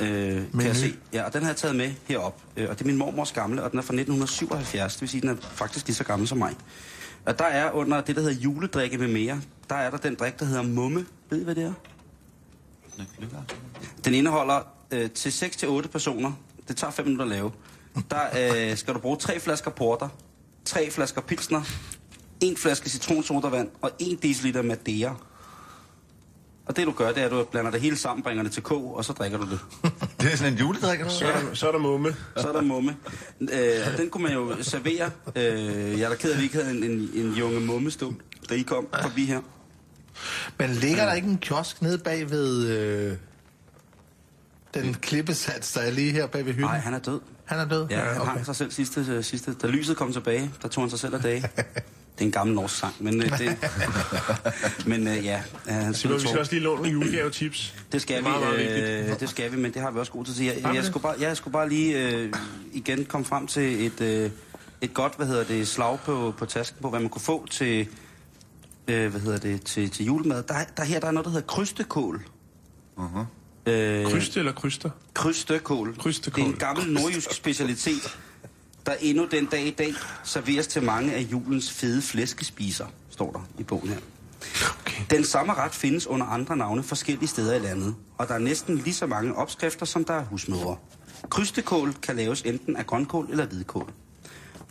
Øh, kan jeg se. Ja, og den har jeg taget med herop. Øh, og det er min mormors gamle, og den er fra 1977. Det vil sige, den er faktisk lige så gammel som mig. Og der er under det, der hedder juledrikke med mere, der er der den drik, der hedder mumme. Ved I, hvad det er? Den indeholder øh, til 6-8 personer. Det tager 5 minutter at lave. Der øh, skal du bruge tre flasker porter, tre flasker pilsner, en flaske citronsodavand og 1 dl Madeira. Og det du gør, det er, at du blander det hele sammen, bringer det til kog, og så drikker du det. [LAUGHS] Det er sådan en juledrik, eller Så er der, så er der mumme. Så er der mumme. Øh, og den kunne man jo servere. Øh, jeg er da ked af, at vi ikke havde en, en, en junge mumme stå, da I kom forbi her. Men ligger der ikke en kiosk nede bag ved øh, den klippesats, der er lige her bag ved hylden? Nej, han er død. Han er død? Ja, han okay. hang sig selv sidste, sidste. Da lyset kom tilbage, der tog han sig selv af dage. [LAUGHS] Det er en gammel norsk sang, men øh, det... [LAUGHS] men øh, ja, øh, han Så vi skal også lige låne nogle julegave-tips. Det skal Det er meget, meget vi, vigtigt. øh, det skal vi, men det har vi også god tid til. Jeg, jeg, det? skulle bare, jeg skulle bare lige øh, igen komme frem til et, øh, et godt, hvad hedder det, slag på, på tasken på, hvad man kunne få til, øh, hvad hedder det, til, til julemad. Der, der her der er noget, der hedder krystekål. Uh-huh. Øh, Kryste eller kryster? krystekål. Krystekål. Det er en gammel nordjysk specialitet, der endnu den dag i dag serveres til mange af julens fede flæskespiser, står der i bogen her. Okay. Den samme ret findes under andre navne forskellige steder i landet, og der er næsten lige så mange opskrifter, som der er husmødre. Krystekål kan laves enten af grønkål eller hvidkål.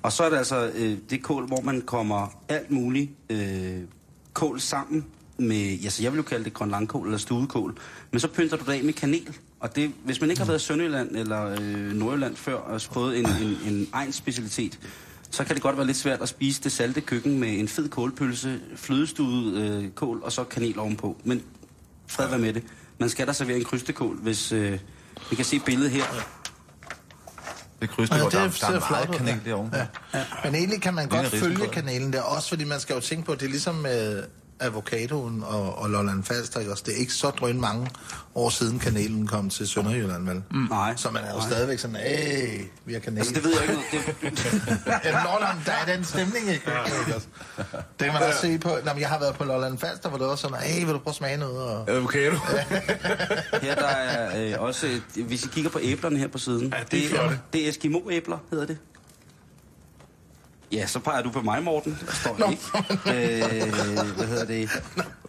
Og så er det altså øh, det kål, hvor man kommer alt muligt øh, kål sammen med, ja, så jeg vil jo kalde det grønlandkål eller studekål, men så pynter du det af med kanel. Og det, hvis man ikke har været i Sønderjylland eller øh, Nordjylland før og fået en, en, en egen specialitet, så kan det godt være lidt svært at spise det salte køkken med en fed kålpølse, flødestuet øh, kål og så kanel ovenpå. Men fred være med det. Man skal da servere en krystekål, hvis... Øh, vi kan se billedet her. Det krydste, Ja, det der, der ser er meget kanel ja. derovre. Ja. Men egentlig kan man Det godt følge kanalen der, også fordi man skal jo tænke på, at det er ligesom med avocadoen og, og Lolland Falster, ikke også? Det er ikke så drøn mange år siden kanelen kom til Sønderjylland, vel? Mm. Nej. Så man er jo Nej. stadigvæk sådan, hey, vi har kanel. Altså, det ved jeg ikke. Det, [LAUGHS] Ja, Lolland, der er den stemning, ikke? Også? Det kan man også se på, når jeg har været på Lolland Falster, hvor det også sådan, hey, vil du prøve at smage noget? Og... Avocado. [LAUGHS] Her der er øh, også, et, hvis I kigger på æblerne her på siden. Ja, det er flotte. det er Eskimo-æbler, hedder det. Ja, så peger du på mig, Morten. Står no. ikke. Øh, hvad hedder det?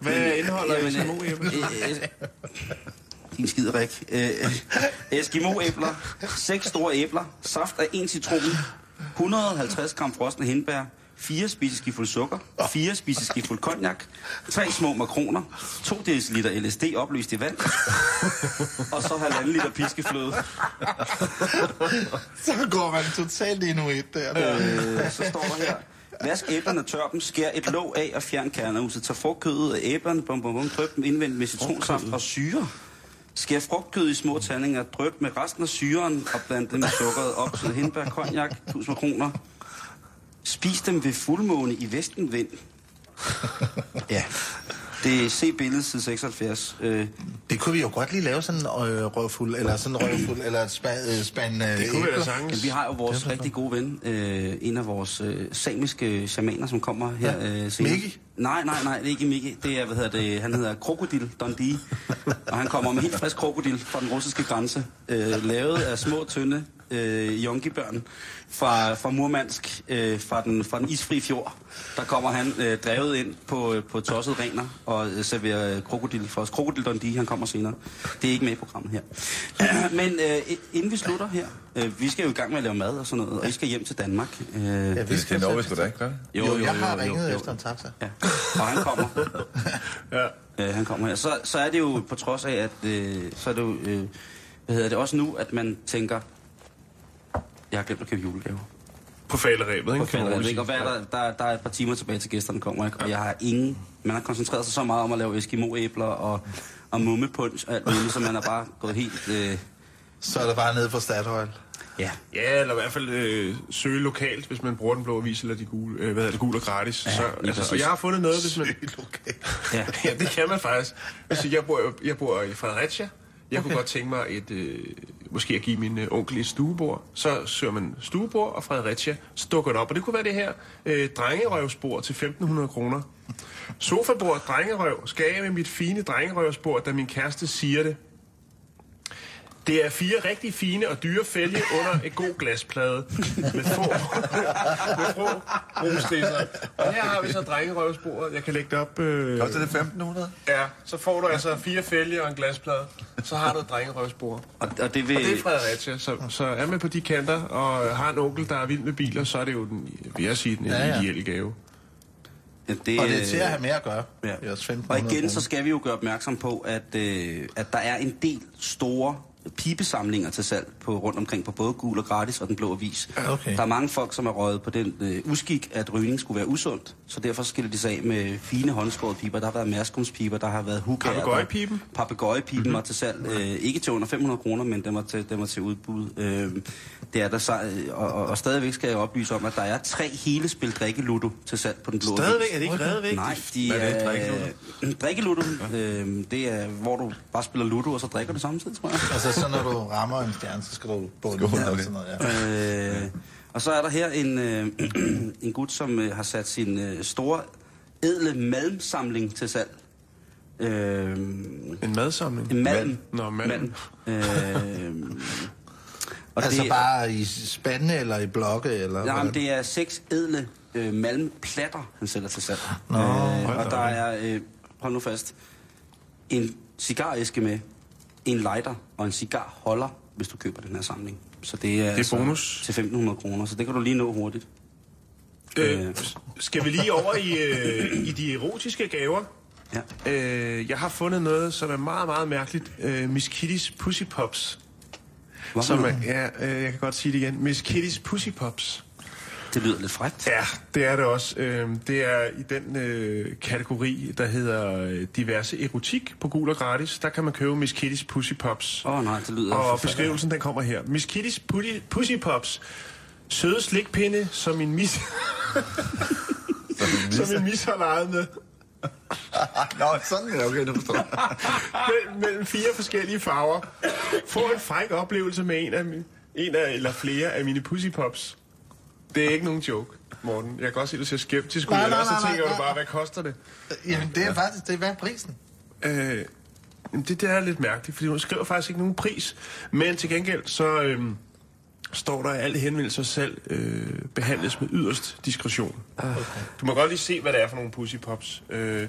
Hvad indeholder Jamen, Eskimo-æbler? øh, øh, Din skiderik. Øh, Eskimo-æbler. Seks store æbler. Saft af en citron. 150 gram frosne hindbær. 4 spiseskifuld sukker. 4 spiseskifuld cognac. 3 små makroner. 2 dl LSD opløst i vand. og så halvanden liter piskefløde. [LAUGHS] Så går man totalt et der. Øh, så står der her. Vask æblerne tør dem, skær et låg af og fjern kernehuset. Tag frugtkødet af æblerne, bum, bum, bum, dryp dem indvendigt med citronsaft og syre. Skær frugtkød i små tandinger, dryp med resten af syren og bland det med sukkeret op til hindbær, cognac, 1000 kroner. Spis dem ved fuldmåne i vestenvind. Ja, det er se billedet side 76. Øh, Det kunne vi jo godt lige lave sådan en øh, røvfuld, eller sådan en røvfuld, eller et span, øh, span øh, Det kunne vi da æbler. sagtens. Jamen, vi har jo vores rigtig gode ven, øh, en af vores øh, samiske shamaner, som kommer her Ja. øh, senere. Mickey? Nej, nej, nej, det er ikke Mickey. Det er, hvad hedder det, han hedder Krokodil Dundee. og han kommer med helt frisk krokodil fra den russiske grænse, øh, lavet af små, tynde øh, yonkibørn fra, fra Murmansk, øh, fra, den, fra den isfri fjord. Der kommer han øh, drevet ind på, øh, på tosset rener og øh, serverer øh, krokodil for os. Krokodil Dundee, han kommer senere. Det er ikke med i programmet her. [CLEARS THROAT] Men øh, inden vi slutter her, øh, vi skal jo i gang med at lave mad og sådan noget, og I skal hjem til Danmark. Øh, Ja, vi Det, skal vi sætte- sgu da ikke, gør det? Jo, jeg har ringet efter en taxa. Ja, og han kommer. [LAUGHS] Ja. øh, han kommer her. Så, så er det jo på trods af, at øh, så er det jo, øh, hvad hedder det, også nu, at man tænker, jeg har glemt at købe julegave. På falderæbet, ikke? På falderæbet, ikke? Og hvad er der, der, der er et par timer tilbage til gæsterne kommer, ikke? Og jeg har ingen, man har koncentreret sig så meget om at lave Eskimo-æbler og, og mummepunch og alt muligt, så man er bare gået helt, øh, Så er det bare nede på Statoil. ja. Ja, eller i hvert fald øh, søge lokalt, hvis man bruger den blå avis eller de gule, øh, hvad hedder det, gule og gratis. Ja, så, altså, og jeg har fundet noget, hvis man... Okay. ja. [LAUGHS] Ja, det kan man faktisk. Altså, jeg bor, jeg bor i Fredericia. Jeg kunne godt tænke mig et, øh, måske at give min øh, onkel et stuebord. Så søger man stuebord og Fredericia, så dukker det op. Og det kunne være det her øh, drengerøvsbord til 1.500 kroner. Sofabord, drengerøv. Skal jeg med mit fine drengerøvsbord, da min kæreste siger det? Det er fire rigtig fine og dyre fælge under et god glasplade med få, med få brugstrisser. Og her har vi så drengerøvsbordet. Jeg kan lægge det op. Øh, Koster det 1.500? Ja, så får du altså fire fælge og en glasplade. Så har du et drengerøvsbord. Og, og det vil... Og det er Fredericia, så, så er man på de kanter og har en onkel, der er vild med biler, så er det jo, den, vil jeg sige, den Ja, ja. ideelle gave. Ja, det, Og det er til at have mere at gøre. Ja. Det er også 1.500 Og igen, så skal vi jo gøre opmærksom på, at, øh, at der er en del store pibesamlinger til salg på, rundt omkring på både gul og gratis og den blå avis. Okay. Der er mange folk, som er røget på den øh, uskik, at rygning skulle være usundt. Så derfor skiller de sig af med fine håndskårede piber. Der har været mærskumspiber, der har været hukær. Papegøjepiben? Papegøjepiben mm-hmm. var til salg. Øh, ikke til under 500 kroner, men den var til, den var til udbud. Øh, det er der så, øh, og, og, og stadigvæk skal jeg oplyse om, at der er tre hele spil drikkeludo til salg på den blå Stadigvæk? Er det ikke reddet væk? Nej, de Hvad er det, er... drikkeludo? [CLEARS THROAT] Drikkeludo, øh, det er, hvor du bare spiller ludo, og så drikker du samtidig, tror jeg. Altså, så når du rammer en stjerne, så skal du bunde Skål, her og okay. sådan noget, ja. Øh, og så er der her en, øh, [CLEARS THROAT] en gut, som øh, har sat sin øh, store, edle malmsamling til salg. Øh, En madsamling? en malm. Nå, malm. Øh, [LAUGHS] og Altså det, bare i spande eller i blokke, eller Nej, men det er seks edle øh, malmplatter, han sælger til salg. Nå, øh, og der er, øh, hold nu fast, en cigaræske med, en lighter og en cigarholder, hvis du køber den her samling. Så det er, altså Det er bonus. til 1.500 kroner, så det kan du lige nå hurtigt. Øh, skal vi lige over i, øh, i de erotiske gaver? Ja. Øh, jeg har fundet noget, som er meget, meget mærkeligt. Øh, Miss Kitty's Pussy Pops. Hvorfor Som er, ja, øh, jeg kan godt sige det igen. Miss Kitty's Pussy Pops. Det lyder lidt frækt. Ja, det er det også. Øh, det er i den øh, kategori, der hedder øh, diverse erotik på gul og gratis. Der kan man købe Miss Kitty's Pussy Pops. Åh oh, nej, det lyder Og beskrivelsen, den kommer her. Miss Kitty's Pussy, Pops. Søde slikpinde, som min mis... som min mis har leget med. [LAUGHS] Nå, sådan er det okay, du forstår. [LAUGHS] Mellem, mellem fire forskellige farver. Få en fræk oplevelse med en af, min, en af eller flere af mine Pussy Pops. Det er ikke nogen joke, Morten. Jeg kan godt se, at du ser skeptisk ud. Nej, Eller nej, også så nej, tænker nej, du bare, nej. hvad koster det? Jamen, det er faktisk, det er hvad er prisen? Øh, det, det er lidt mærkeligt, fordi hun skriver faktisk ikke nogen pris. Men til gengæld, så, øhm, står der, at alle henvendelser selv øh, behandles med yderst diskretion. Okay. Du må godt lige se, hvad det er for nogle pussy pops. Øh,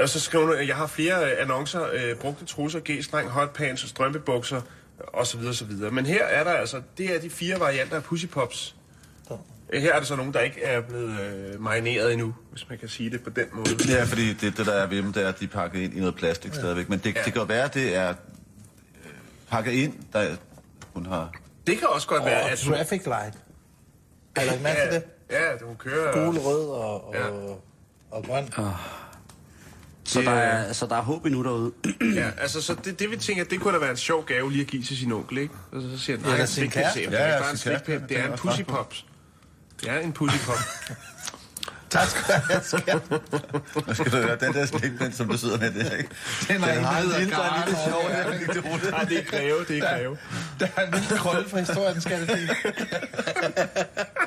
og så skriver du, at jeg har flere øh, annoncer, øh, brugte trusser, g-streng, hotpants og strømpebukser, og så videre, så videre. Men her er der altså, det er de fire varianter af pussy pops. Øh, Her er der så nogen, der ikke er blevet øh, marineret endnu, hvis man kan sige det på den måde. Ja, fordi det, det der er ved dem, det er, at de er pakket ind i noget plastik ja. stadigvæk. Men det, Ja. det kan jo være, at det er øh, pakket ind, der hun har... Det kan også godt være, Og at traffic light. Har I lagt mærke til ja, det? ja, du kører... Gul, rød og, og, Ja. og grøn. Så Det der, er- er, så der er håb endnu derude. [CLEARS THROAT] Ja, altså, så det, det vi tænker, det kunne da være en sjov gave lige at give til sin onkel, ikke? Og så siger han, nej. Ja, det er en slikpind, det er en er er en pussy pop. [LAUGHS] Tak skal skal du høre? Den der slikpind, som du sidder med der, ikke? Den er en, der lille- der er lille Karen, sjov der. Nej, det er greve, det er greve. Der er en lille krølle fra historien, skal det sige. [LAUGHS]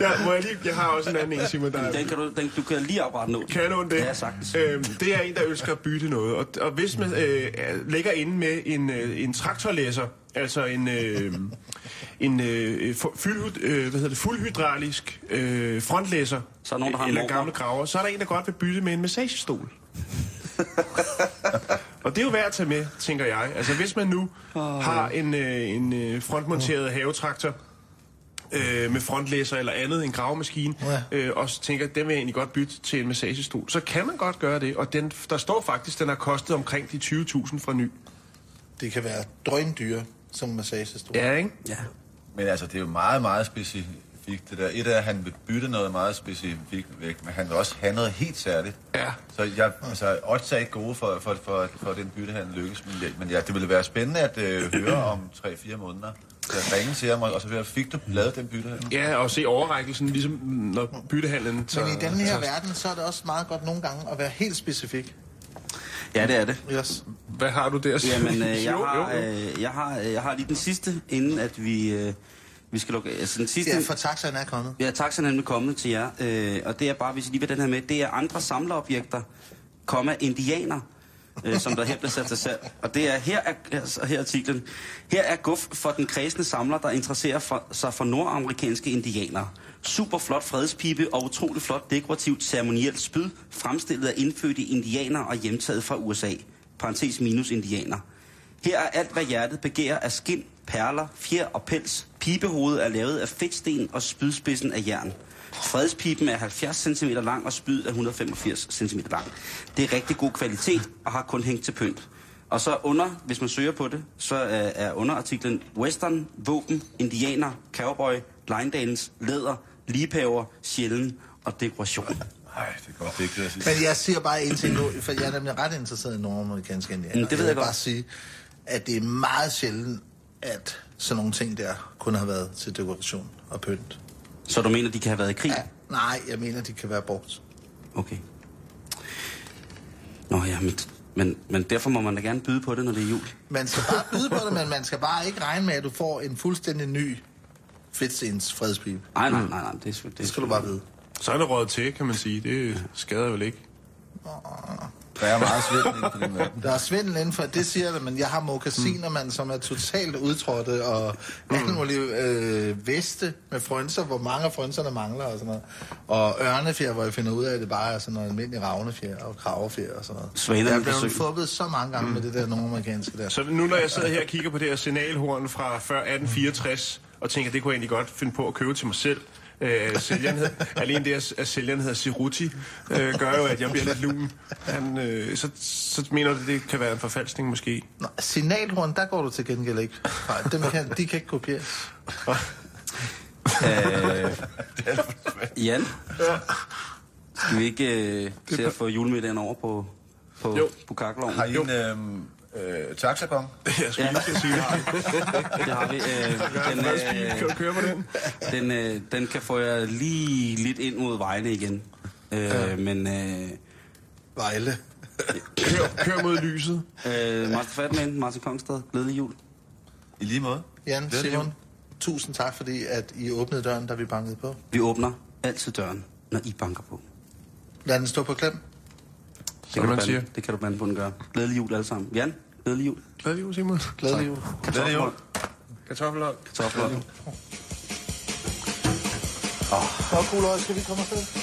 Ja, må jeg lige... Jeg har også en anden en, Simon, der er... Den kan du, den, du kan lige oprette nu. Kan nogen det? Ja, sagtens. Øhm, det er en, der ønsker at bytte noget. Og, og hvis man øh, er- ligger inde med en, øh, en traktorlæser, altså en, øh, en øh, fu- fyld, øh, hvad hedder det, fuldhydraulisk øh, frontlæser, Så er nogen, der har eller gamle graver, så er der en, der godt vil bytte med en massagestol. [LAUGHS] og det er jo værd at tage med, tænker jeg. Altså hvis man nu har en, øh, en øh, frontmonteret havetraktor, øh, med frontlæser eller andet, en gravemaskine, Ja. øh, og så tænker, den vil jeg egentlig godt bytte til en massagestol. Så kan man godt gøre det, og den, der står faktisk, den har kostet omkring de 20.000 fra ny. Det kan være drøndyre som massagestol. Ja, ikke? Ja. Men altså, det er jo meget, meget specifikt, det der. Et er, at han vil bytte noget meget specifikt væk, men han vil også have noget helt særligt. Ja. Så jeg, altså, odds er ikke gode for, for, for, for at den bytte, han lykkes. Men, men ja, det ville være spændende at øh, høre om 3-4 måneder. Så ringe til ham, og så jeg, fik du lavet den bytte her? Ja, og se overrækkelsen, ligesom når byttehandlen tager... Men i den her tager- verden, så er det også meget godt nogle gange at være helt specifik. ja, det er det. Yes. Hvad har du der? Jamen, øh, [LAUGHS] jeg, har, øh, jeg, har, øh, jeg har lige den sidste, inden at vi, øh, vi skal lukke... Altså den sidste... Ja, for taxaen er kommet. Ja, taxaen er nemlig kommet til jer. Øh, og det er bare, hvis I lige vil den her med, det er andre samlerobjekter, komma, indianer, øh, som der her bliver sat til salg. Og det er, her er, altså, her er artiklen, her er guf for den kredsende samler, der interesserer for, sig for nordamerikanske indianere. Super flot fredspibe og utrolig flot dekorativt ceremonielt spyd, fremstillet af indfødte indianere og hjemtaget fra USA. Parentes minus indianer. Her er alt, hvad hjertet begærer af skin, perler, fjer og pels. Pibehovedet er lavet af fedtsten og spydspidsen af jern. Fredspipen er 70 cm lang og spyd er 185 cm lang. Det er rigtig god kvalitet og har kun hængt til pynt. Og så under, hvis man søger på det, så er, er underartiklen Western, våben, indianer, cowboy, line dance, læder, ligepaver, sjælden og dekoration. Nej, det er godt at sige. Men jeg siger bare en ting nu, for jeg er nemlig ret interesseret i nordamerikanske indianer. Mm, det ved jeg vil godt. bare sige, at det er meget sjældent, at sådan nogle ting der kun har været til dekoration og pynt. Så du mener, de kan have været i krig? Ja, nej, jeg mener, de kan være brugt. Okay. Nå ja, men, men, men derfor må man da gerne byde på det, når det er jul. Man skal bare byde på det, men man skal bare ikke regne med, at du får en fuldstændig ny fedtstens fredspibe. Nej, nej, nej, nej. Det, er, det, Det skal du bare vide. Så er det råd til, kan man sige. Det skader vel ikke. Der er meget svindel inden for den verden. Der er svindel inden for, det siger det, men jeg har mokassiner, man, som er totalt udtrådte, og alle mulige øh, veste med frønser, hvor mange af frønserne mangler og sådan noget. Og ørnefjer, hvor jeg finder ud af, at det bare er sådan noget almindelig ravnefjer og kraverfjer og sådan noget. Svanerne jeg er blevet fubbet så mange gange med det der nordamerikanske der. Så nu når jeg sidder her og kigger på det her signalhorn fra før 1864, og tænker, det kunne jeg egentlig godt finde på at købe til mig selv, Øh, sælgeren hed, alene det, at- at sælgeren hedder Siruti, øh, gør jo, at jeg bliver lidt lun. Han, øh, så, så mener du, det kan være en forfalskning måske? Nå, signalhorn, der går du til gengæld ikke. Nej, dem kan, de kan ikke kopieres. Øh, Jan, skal vi ikke øh, se at få julemiddagen over på, på, Jo. på kakkeloven? Har I en øhm, øh, taxagong? [LAUGHS] Jeg skulle lige til at sige det. [LAUGHS] Det har vi. Øh, den, øh, køre på den? den, øh, den kan få jer lige lidt ind mod vejene igen. Øh, Men øh, Vejle. [LAUGHS] Kør, kør mod lyset. øh, Master Fatman, Martin Kongstad, glædelig jul. I lige måde. Jan, det Simon, tusind tak, fordi at I åbnede døren, da vi bankede på. Vi åbner altid døren, når I banker på. Lad den stå på klem. Som man siger. Det kan du bande på, den gør. Glædelig jul alle sammen. Jan, glædelig jul. Glædelig jul, Simon. Glædelig jul. Glædelig jul. Kartoffelhold. Kartoffelhold. Åh, oh. cool skal vi komme afsted?